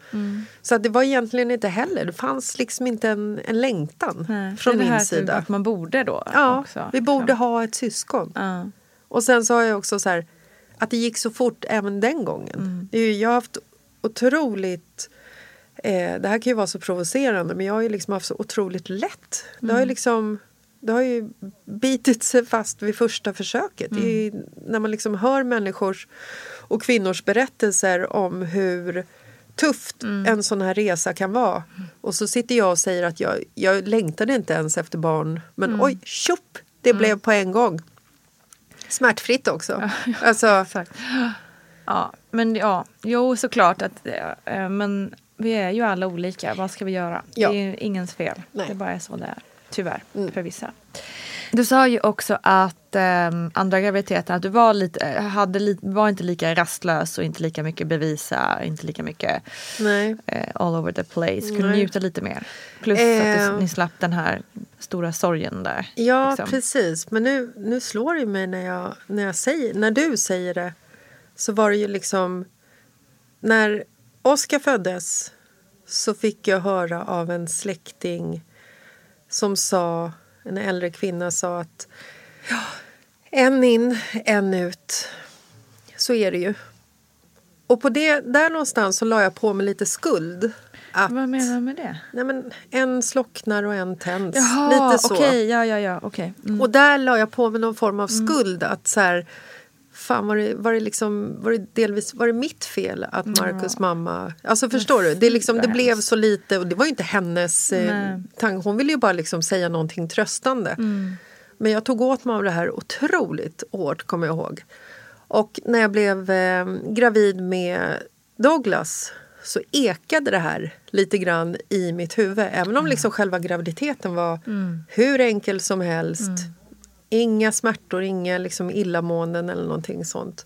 Så att det var egentligen inte heller, det fanns liksom inte en, en längtan Nej, från min typ sida. Att man borde då Ja, också. vi borde liksom. ha ett syskon. Ja. Och sen har jag också så här, att det gick så fort även den gången. Ju- Jag har haft otroligt eh, det här kan ju vara så provocerande men jag har ju liksom haft så otroligt lätt. Det har ju liksom det har ju bitit sig fast vid första försöket. Är ju, när man liksom hör människors och kvinnors berättelser om hur tufft en sån här resa kan vara. Och så sitter jag och säger att jag, jag längtade inte ens efter barn men oj, tjopp, det blev på en gång. Smärtfritt också. Alltså, Exakt. Ja, men ja, jo såklart att eh, men vi är ju alla olika. Vad ska vi göra? Ja. Det är ju ingens fel. Nej. Det bara är så det är. Tyvärr, Mm. för vissa. Du sa ju också att eh, andra graviditeten, att du var, lite, hade li, var inte lika rastlös och inte lika mycket bevisa, inte lika mycket eh, all over the place. Kunde Nej. njuta lite mer. Plus Eh. att du, ni slapp den här stora sorgen där. Ja, liksom. precis. Men nu, nu slår det mig när, jag, när, jag säger, när du säger det. Så var det ju liksom... När Oskar föddes så fick jag höra av en släkting som sa, en äldre kvinna sa att ja, en in, en ut. Så är det ju. Och på det, där någonstans så la jag på mig lite skuld. Att, Vad menar du med det? Nej, men en slocknar och en tänds. Jaha, lite så. okej, ja, ja, ja, okej. Mm. Och där la jag på mig någon form av skuld. Att så här, fan var det, var det, liksom, var det delvis var det mitt fel att Marcus mamma... Alltså förstår du? Det, liksom, det blev så lite och det var ju inte hennes eh, tanke. Hon ville ju bara liksom säga någonting tröstande. Mm. Men jag tog åt mig av det här otroligt hårt, kommer jag ihåg. Och när jag blev eh, gravid med Douglas så ekade det här lite grann i mitt huvud. Även om liksom själva graviditeten var hur enkel som helst. Inga smärtor, inga liksom illamåenden eller någonting sånt.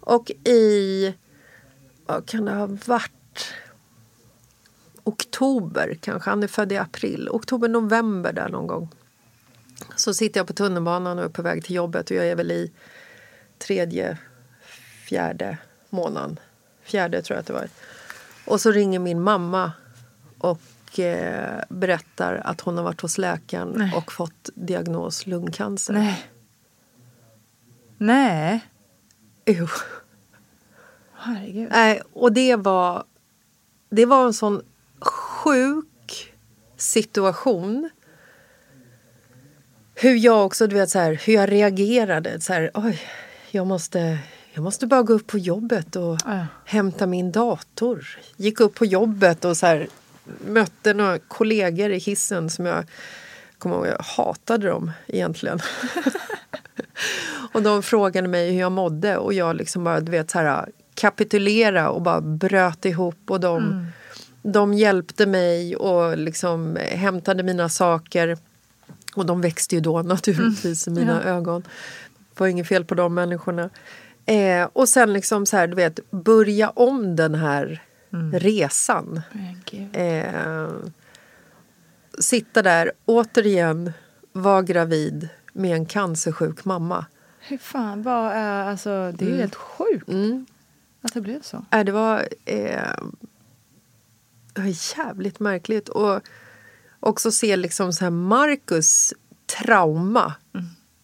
Och i, vad kan det ha varit? Oktober kanske, han är född i april. Oktober, november där någon gång. Så sitter jag på tunnelbanan och är på väg till jobbet och jag är väl i tredje, fjärde månaden. Fjärde tror jag att det var. Och så ringer min mamma och eh, berättar att hon har varit hos läkaren Nej. och fått diagnos lungcancer. Nej. Nej. Jo. Herregud. Nej, och det var, det var en sån sjuk situation. Hur jag också, du vet så här, hur jag reagerade. Så här, oj, jag måste, jag måste bara gå upp på jobbet och Ja. hämta min dator. Gick upp på jobbet och så här, mötte några kollegor i hissen som jag kommer ihåg, jag hatade dem egentligen. och de frågade mig hur jag mådde och jag liksom bara, du vet, så här, kapitulera och bara bröt ihop och de, de hjälpte mig och liksom hämtade mina saker. Och de växte ju då naturligtvis i mina ögon. Det var inget fel på de människorna. Eh, och sen liksom så här, du vet, börja om den här resan. Men gud. Eh, sitta där, återigen, vara gravid med en cancersjuk mamma. Hur fan, vad är, alltså, det är ju helt sjukt Mm. att det blev så. Det var, eh, det var jävligt märkligt. Och också se liksom så här Marcus trauma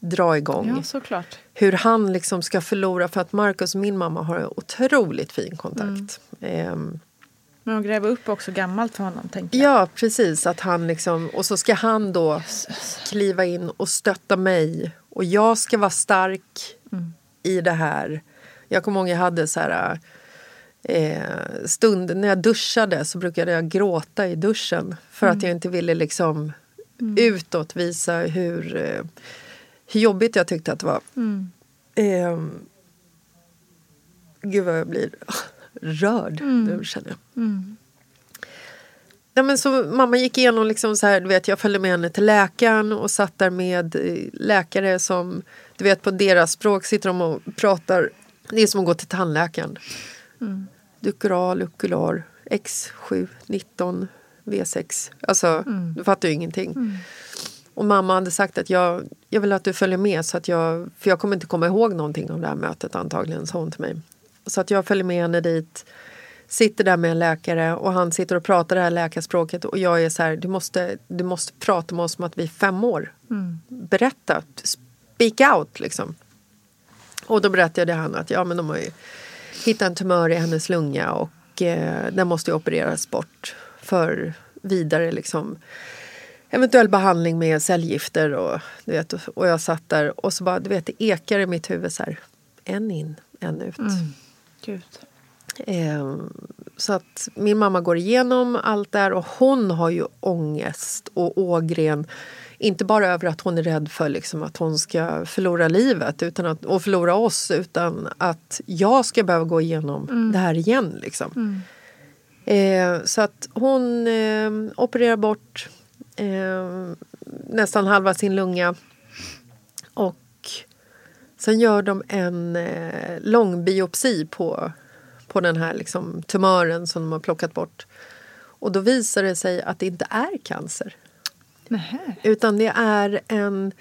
dra igång. Ja, såklart. Hur han liksom ska förlora, för att Marcus och min mamma har en otroligt fin kontakt. Ehm, Men de gräver upp också gammalt för honom, tänker jag. Ja, precis. Att han liksom, och så ska han då kliva in och stötta mig. Och jag ska vara stark i det här. Jag kommer ihåg jag hade så här... Eh, stund, när jag duschade så brukade jag gråta i duschen för att jag inte ville liksom utåt visa hur, eh, hur jobbigt jag tyckte att det var. Eh, gud vad jag blir rörd nu känner jag. Ja, men så mamma gick igenom, liksom så här, du vet, jag följde med henne till läkaren och satt där med eh, läkare som, du vet på deras språk sitter de och pratar. Det är som att gå till tandläkaren. Mm. Dukural, ukular, X7, 19, V6. Alltså, du fattar ju ingenting. Och mamma hade sagt att jag, jag vill att du följer med så att jag, för jag kommer inte komma ihåg någonting om det här mötet antagligen, sa hon till mig. Så att jag följer med henne dit, sitter där med en läkare och han sitter och pratar det här läkarspråket och jag är så här, du måste, du måste prata med oss som att vi är fem år. Berätta, speak out liksom. Och då berättade han att ja men de har ju hittat en tumör i hennes lunga och eh, den måste ju opereras bort för vidare liksom eventuell behandling med cellgifter och, du vet, och jag satt där och så bara, du vet, det ekar i mitt huvud så här, en in, en ut. Gud. Eh, så att min mamma går igenom allt där och hon har ju ångest och ågren. Inte bara över att hon är rädd för liksom att hon ska förlora livet utan att, och förlora oss utan att jag ska behöva gå igenom det här igen. Liksom. Eh, så att hon eh, opererar bort eh, nästan halva sin lunga. Och sen gör de en eh, långbiopsi på, på den här liksom, tumören som de har plockat bort. Och då visar det sig att det inte är cancer. Nähä. Utan det är en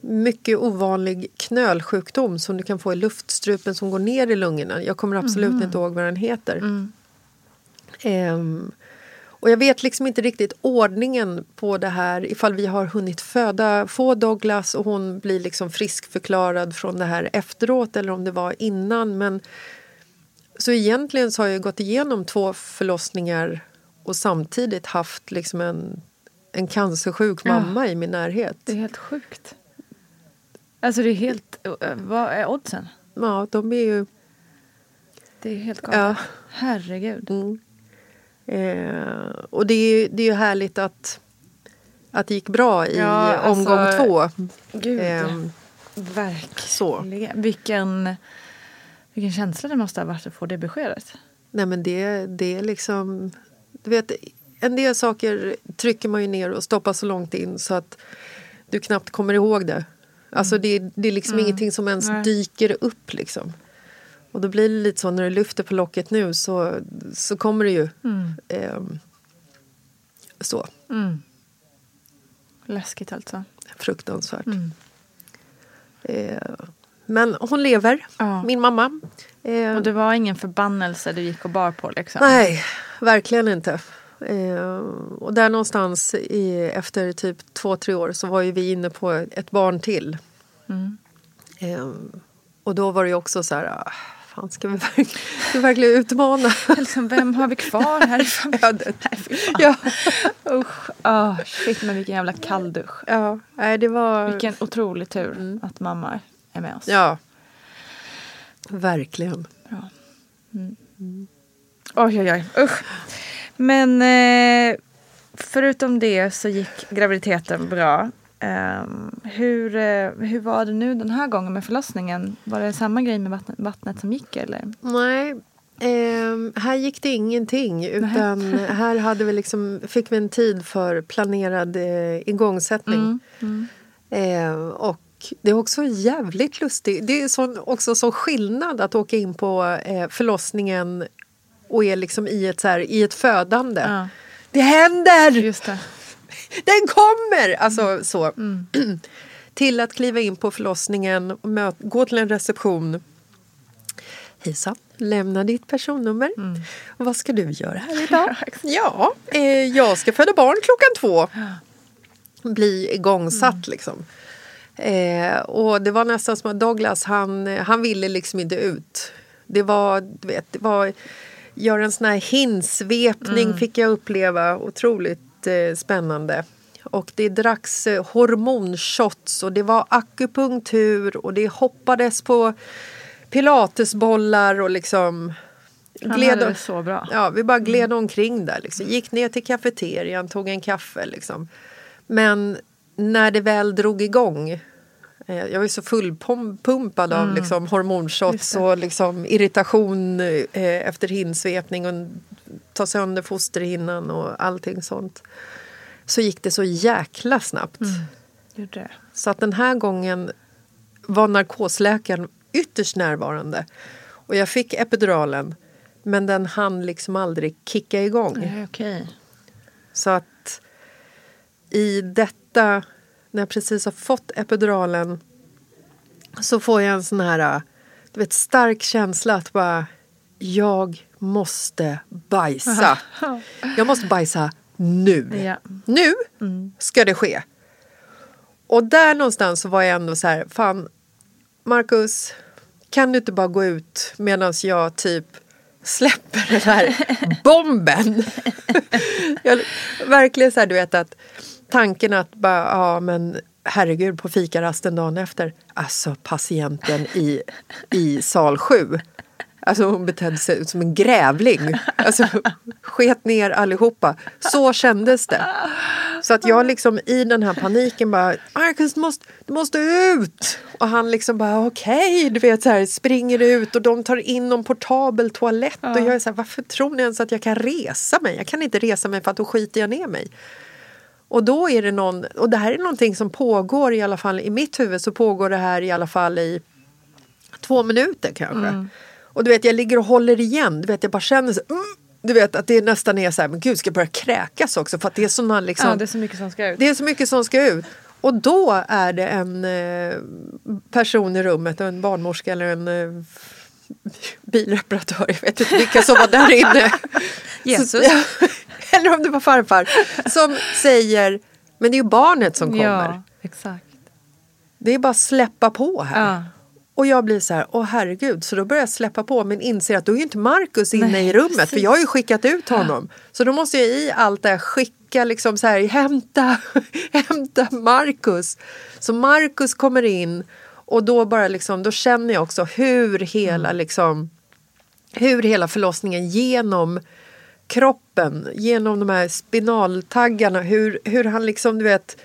mycket ovanlig knölsjukdom som du kan få i luftstrupen som går ner i lungorna. Jag kommer absolut inte ihåg vad den heter. Ehm, och jag vet liksom inte riktigt ordningen på det här ifall vi har hunnit föda, få Douglas och hon blir liksom friskförklarad från det här efteråt eller om det var innan. Men så egentligen så har jag gått igenom två förlossningar och samtidigt haft liksom en, en cancersjuk Ja. mamma i min närhet. Det är helt sjukt. Alltså det är helt... eh, Vad är oddsen? Ja, de är ju... Det är helt galet. Ja. Herregud. Mm. Eh, och det är, ju- det är ju härligt att, att det gick bra i Ja, alltså, omgång två. Gud. Ehm, Verkligen. så. Vilken, vilken känsla det måste ha varit att få det beskedet. Nej men det, det är liksom... Du vet, en del saker trycker man ju ner och stoppar så långt in så att du knappt kommer ihåg det. Alltså det, det är liksom ingenting som ens Nej. dyker upp liksom. Och då blir det lite så när du lyfter på locket nu så, så kommer det ju. ehm, så, Läskigt alltså. fruktansvärt. Eh, men hon lever, Ja. min mamma. Eh, Och det var ingen förbannelse du gick och bar på liksom? Nej, verkligen inte. Eh, och där någonstans i, efter typ två, tre år så var ju vi inne på ett barn till. Eh, och då var det ju också så här, ah, fan ska vi, verkligen, ska vi verkligen utmana? Liksom, vem har vi kvar här i familjen? ja, Usch. Ah, shit, men vilken jävla kalldusch. ja, nej det var... Vilken otrolig tur att mamma är med oss. Ja, verkligen. Oj, oj, oj. Usch. Men eh, förutom det så gick graviditeten bra. Ehm, hur, eh, hur var det nu den här gången med förlossningen? Var det samma grej med vattnet, vattnet som gick eller? Nej, ehm, här gick det ingenting. Utan här hade vi liksom, fick vi en tid för planerad eh, igångsättning. Eh, och det är också jävligt lustigt. Det är sån, också så skillnad att åka in på eh, förlossningen och är liksom i ett, så här, i ett födande. Ja. Det händer! Just det. Den kommer! Alltså så. till att kliva in på förlossningen och möt, gå till en reception. Hejsan, lämna ditt personnummer. Vad ska du göra här idag? ja, eh, jag ska föda barn klockan två. Bli igångsatt liksom. Eh, och det var nästan som att Douglas, han, han ville liksom inte ut. Det var, du vet, det var göra en sån här hinsvepning fick jag uppleva. Otroligt spännande. Och det dracks eh, hormonshots och det var akupunktur och det hoppades på pilatesbollar och liksom... Han gled- hade det så bra. Ja, vi bara gled omkring där. Liksom. Gick ner till kafeterian, tog en kaffe. Liksom. Men när det väl drog igång Eh, Jag var så fullpumpad av Mm. liksom hormonshots och liksom irritation eh, efter hinsvepning och ta sönder fosterhinnan och allting sånt. Så gick det så jäkla snabbt. Mm. Det. Så att den här gången var narkosläkaren ytterst närvarande. Och jag fick epiduralen men den hann liksom aldrig kicka igång. Nej, okej. Så att i detta, när jag precis har fått epiduralen så får jag en sån här du vet, stark känsla att bara jag måste bajsa. Jag måste bajsa nu. Ja. Nu ska det ske. Och där någonstans så var jag ändå så här, fan Marcus, kan du inte bara gå ut medan jag typ släpper den här bomben? jag, verkligen så här, du vet att tanken att bara, ja men herregud på fikarasten dagen efter, alltså patienten i, i sal 7 Alltså hon betedde sig som en grävling. Alltså sket ner allihopa. Så kändes det. Så att jag liksom i den här paniken bara Marcus du måste, du måste ut! Och han liksom bara okej, du vet så här springer ut och de tar in någon portabel toalett och jag är så här varför tror ni ens att jag kan resa mig? Jag kan inte resa mig för att då skiter jag ner mig. Och då är det någon, och det här är någonting som pågår i alla fall i mitt huvud så pågår det här i alla fall i två minuter kanske. Och du vet jag ligger och håller igen, du vet jag bara känner så, mm, du vet att det nästan är så här, men gud ska jag börja kräkas också för att det är såna liksom, Ja, det är så mycket som ska ut. det är så mycket som ska ut. Och då är det en eh, person i rummet, en barnmorska eller en eh, bilreparatör, jag vet inte vilka som var där inne. Jesus. Så, ja, eller om det var farfar. Som säger, men det är ju barnet som kommer. Ja, exakt. Det är bara att släppa på här. Ja. Och jag blir så här, åh herregud, så då börjar jag släppa på men inser att då är ju inte Markus inne Nej, i rummet för precis. jag har ju skickat ut honom. Så då måste jag i allt det här skicka liksom så här, hämta, hämta Markus. Så Markus kommer in och då bara liksom, då känner jag också hur hela liksom, hur hela förlossningen genom kroppen, genom de här spinaltaggarna, hur, hur han liksom, du vet,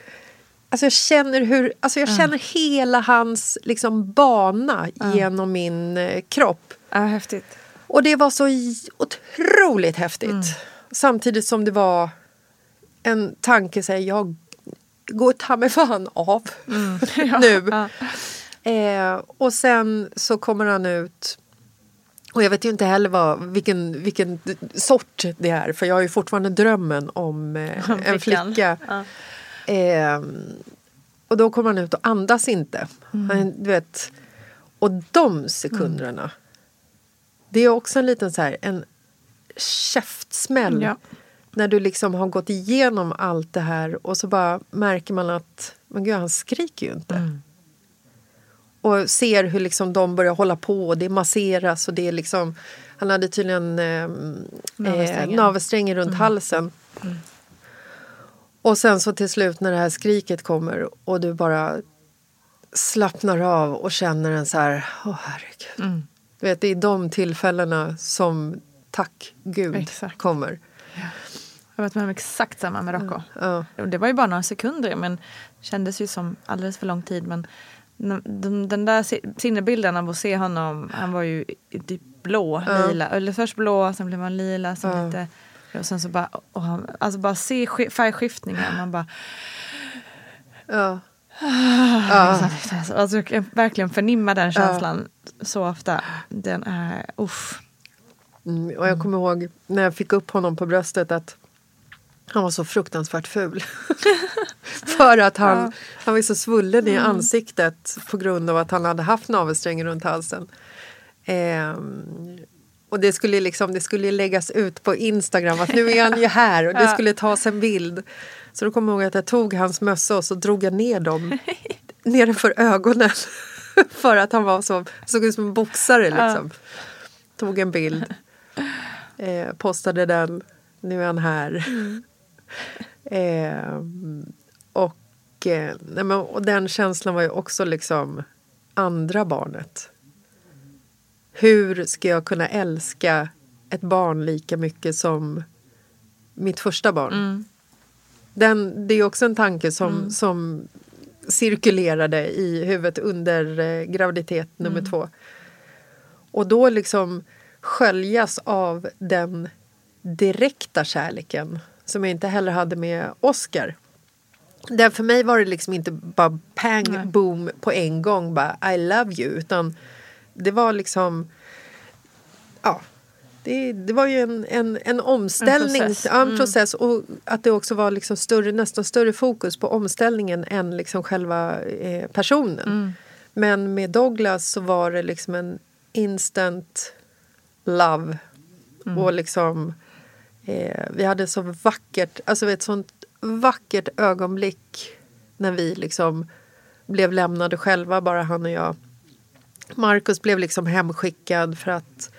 Alltså jag känner, hur, alltså jag känner hela hans liksom bana genom min eh, kropp. Ja, häftigt. Och det var så otroligt häftigt. Samtidigt som det var en tanke, så här, jag går ta mig fan av nu. Eh, och sen så kommer han ut och jag vet ju inte heller vad, vilken, vilken sort det är för jag har ju fortfarande drömmen om eh, en flicka. Ja. Ehm, och då kommer han ut och andas inte. Han, du vet, och de sekunderna. Det är också en liten så här, en käftsmäll. Ja. När du liksom har gått igenom allt det här och så bara märker man att men gud, han skriker ju inte. Och ser hur liksom de börjar hålla på och det masseras och det är liksom Han hade tydligen eh, eh, Navelsträngen. navelsträngen runt halsen. Och sen så till slut när det här skriket kommer och du bara slappnar av och känner en så här, åh herregud. Du vet, det är de tillfällena som tack gud Exakt. kommer. Jag har varit med om exakt samma med Rocco. Ja. Det var ju bara några sekunder men kändes ju som alldeles för lång tid. Men den, där si- sinnebilden av att se honom, han var ju i typ blå, lila. Eller först blå, sen blev han lila, sen lite... Och sen så bara, och han, alltså bara se sk- färgskiftningen. Man bara, Ja. alltså jag kan verkligen förnimma den känslan så ofta. Den är, uff. Mm, och jag kommer ihåg när jag fick upp honom på bröstet att han var så fruktansvärt ful. För att han, han var så svullen i ansiktet på grund av att han hade haft navelsträngen runt halsen. Ehm, och det skulle, liksom, det skulle läggas ut på Instagram att nu är han ju här och det skulle tas en bild. Så då kommer jag ihåg att jag tog hans mössa och så drog jag ner dem nedanför ögonen. För att han var så, såg ut som en boxare liksom. Tog en bild. Eh, postade den. Nu är han här. eh, och, eh, nej men, och den känslan var ju också liksom andra barnet. Hur ska jag kunna älska ett barn lika mycket som mitt första barn? Den, det är också en tanke som, som cirkulerade i huvudet under eh, graviditet nummer två. Och då liksom sköljas av den direkta kärleken som jag inte heller hade med Oscar. Där för mig var det liksom inte bara pang boom på en gång, bara I love you, utan det var liksom ja, det, det var ju en, en, en omställning, En process. Ja, en process och att det också var liksom större, nästan större fokus på omställningen än liksom själva eh, personen. Men med Douglas så var det liksom en instant love. Och liksom, eh, vi hade så vackert, alltså ett sånt vackert ögonblick när vi liksom blev lämnade själva, bara han och jag. Marcus blev liksom hemskickad för att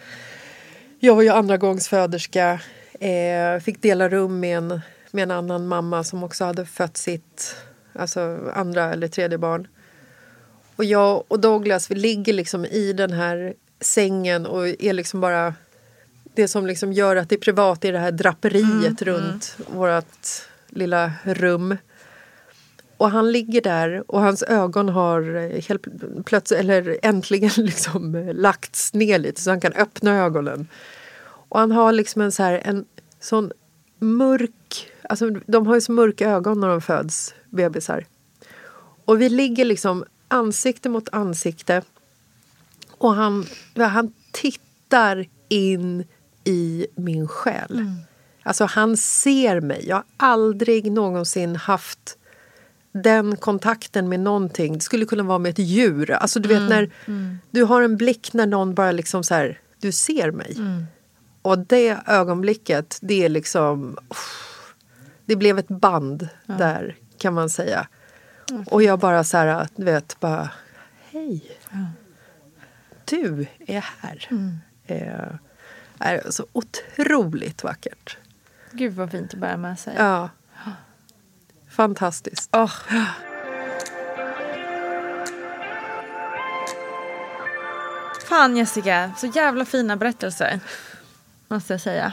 jag var ju andra gångs föderska. Eh, fick dela rum med en, med en annan mamma som också hade fött sitt alltså andra eller tredje barn. Och jag och Douglas vi ligger liksom i den här sängen och är liksom bara... Det som liksom gör att det är privat är det här draperiet runt vårt lilla rum. Och han ligger där och hans ögon har eh, helt plötsligt, eller äntligen liksom eh, lagts ner lite så han kan öppna ögonen. Och han har liksom en så här, en sån mörk, alltså de har ju så mörka ögon när de föds, bebisar. Och vi ligger liksom ansikte mot ansikte och han, han tittar in i min själ. Alltså han ser mig. Jag har aldrig någonsin haft den kontakten med någonting. Det skulle kunna vara med ett djur. Alltså du vet när du har en blick när någon bara liksom så här, du ser mig. Och det ögonblicket, det är liksom... uff, det blev ett band där kan man säga. Och jag bara så här, du vet, bara hej. Du är här. Eh, är så otroligt vackert. Gud vad fint att bära med sig. Ja. Fantastiskt. Åh. Fan Jessica, så jävla fina berättelser. Måste jag säga.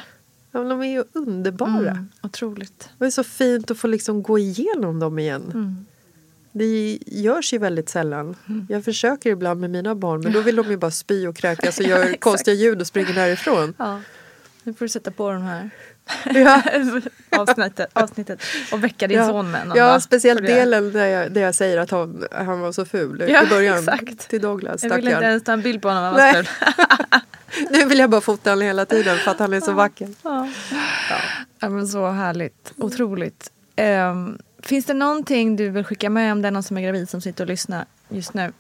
Ja, men de är ju underbara. Mm, otroligt. Det är så fint att få liksom gå igenom dem igen. Det görs ju väldigt sällan. Jag försöker ibland med mina barn men då vill de ju bara spy och kräkas och gör konstiga ljud och springer därifrån. Ja. Nu får du sätta på de här Ja. avsnittet, avsnittet och väcka din son med någon ja dag. speciellt delen där jag, där jag säger att han, han var så ful Ja, i början. exakt. Till Douglas, Jag vill inte ens ta en bild på honom. Han var Nej. ful. Nu vill jag bara fota honom hela tiden för att han är så vacker. Ja, men så härligt. Otroligt. Ehm, finns det någonting du vill skicka med om det är någon som är gravid som sitter och lyssnar just nu?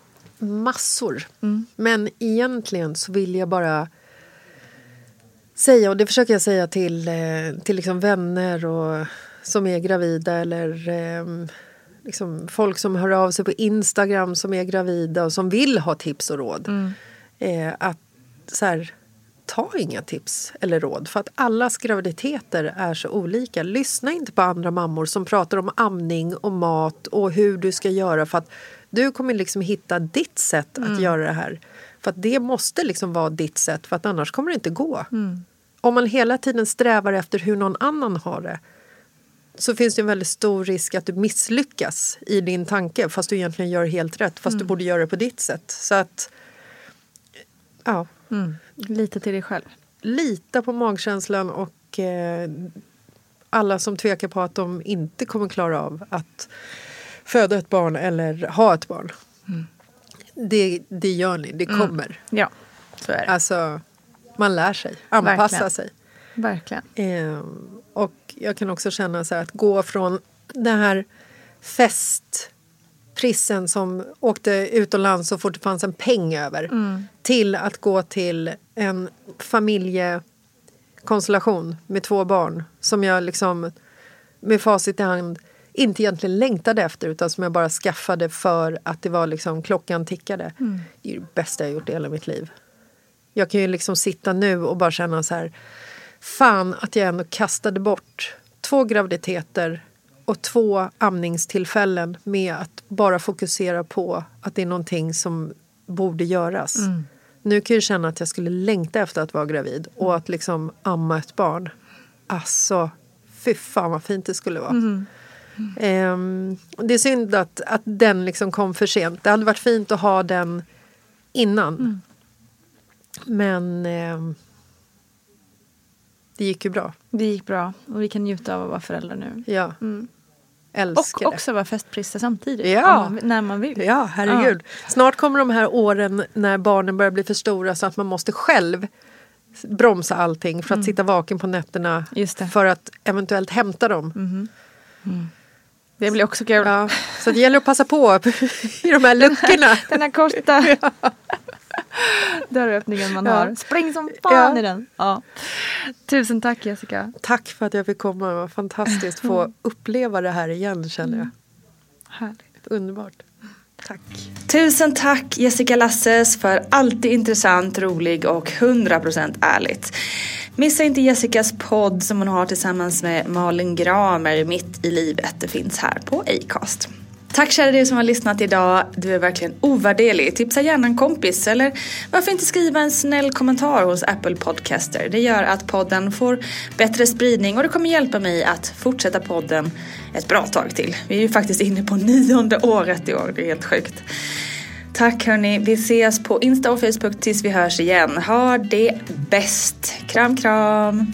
massor. Men egentligen så vill jag bara säga, och det försöker jag säga till, eh, till liksom vänner och, som är gravida eller eh, liksom folk som hör av sig på Instagram som är gravida och som vill ha tips och råd. Eh, att så här, ta inga tips eller råd för att allas graviditeter är så olika. Lyssna inte på andra mammor som pratar om amning och mat och hur du ska göra för att du kommer liksom hitta ditt sätt att göra det här. För att det måste liksom vara ditt sätt för att annars kommer det inte gå. Om man hela tiden strävar efter hur någon annan har det så finns det en väldigt stor risk att du misslyckas i din tanke fast du egentligen gör helt rätt fast du borde göra det på ditt sätt. Så att ja, Lita till dig själv. lita på magkänslan och eh, alla som tvekar på att de inte kommer klara av att föda ett barn eller ha ett barn. Det, det gör ni, det kommer. Ja, så är det. Alltså, man lär sig, anpassa Verkligen. sig. Verkligen. Eh, och jag kan också känna så att gå från den här festprissen som åkte utomlands så fort det fanns en peng över till att gå till en familjekonstellation med två barn som jag liksom med facit i hand inte egentligen längtade efter utan som jag bara skaffade för att det var liksom klockan tickade. Det är det bästa jag gjort i hela mitt liv. Jag kan ju liksom sitta nu och bara känna så här fan att jag ändå kastade bort två graviditeter och två amningstillfällen med att bara fokusera på att det är någonting som borde göras. Nu kan jag känna att jag skulle längta efter att vara gravid och att liksom amma ett barn. Alltså, fy fan vad fint det skulle vara. Ehm, det är synd att, att den liksom kom för sent. Det hade varit fint att ha den innan. Men ehm, det gick ju bra. Det gick bra och vi kan njuta av att vara föräldrar nu. Ja. Mm. Älskar Och det. också vara festprisse samtidigt. Ja. man, när man vill. Ja, herregud. Snart kommer de här åren när barnen börjar bli för stora så att man måste själv bromsa allting för att sitta vaken på nätterna Mm. Mm. för att eventuellt hämta dem. Det blir också kul. Ja, så det gäller att passa på i de här luckorna. Den här korta dörröppningen man Ja. har. Spring som fan Ja. i den. Ja. Tusen tack Jessica. Tack för att jag fick komma. Det var fantastiskt att få uppleva det här igen känner jag. Härligt. Underbart. Tack. Tusen tack Jessica Lasses för alltid intressant, rolig och 100% ärligt. Missa inte Jessicas podd som hon har tillsammans med Malin Gramer, Mitt i livet. Det finns här på Acast. Tack kära du som har lyssnat idag. Du är verkligen ovärderlig. Tipsa gärna en kompis eller varför inte skriva en snäll kommentar hos Apple Podcaster. Det gör att podden får bättre spridning och det kommer hjälpa mig att fortsätta podden ett bra tag till. Vi är ju faktiskt inne på nionde året i år. Det är helt sjukt. Tack hörni. Vi ses på Insta och Facebook tills vi hörs igen. Ha det bäst. Kram kram.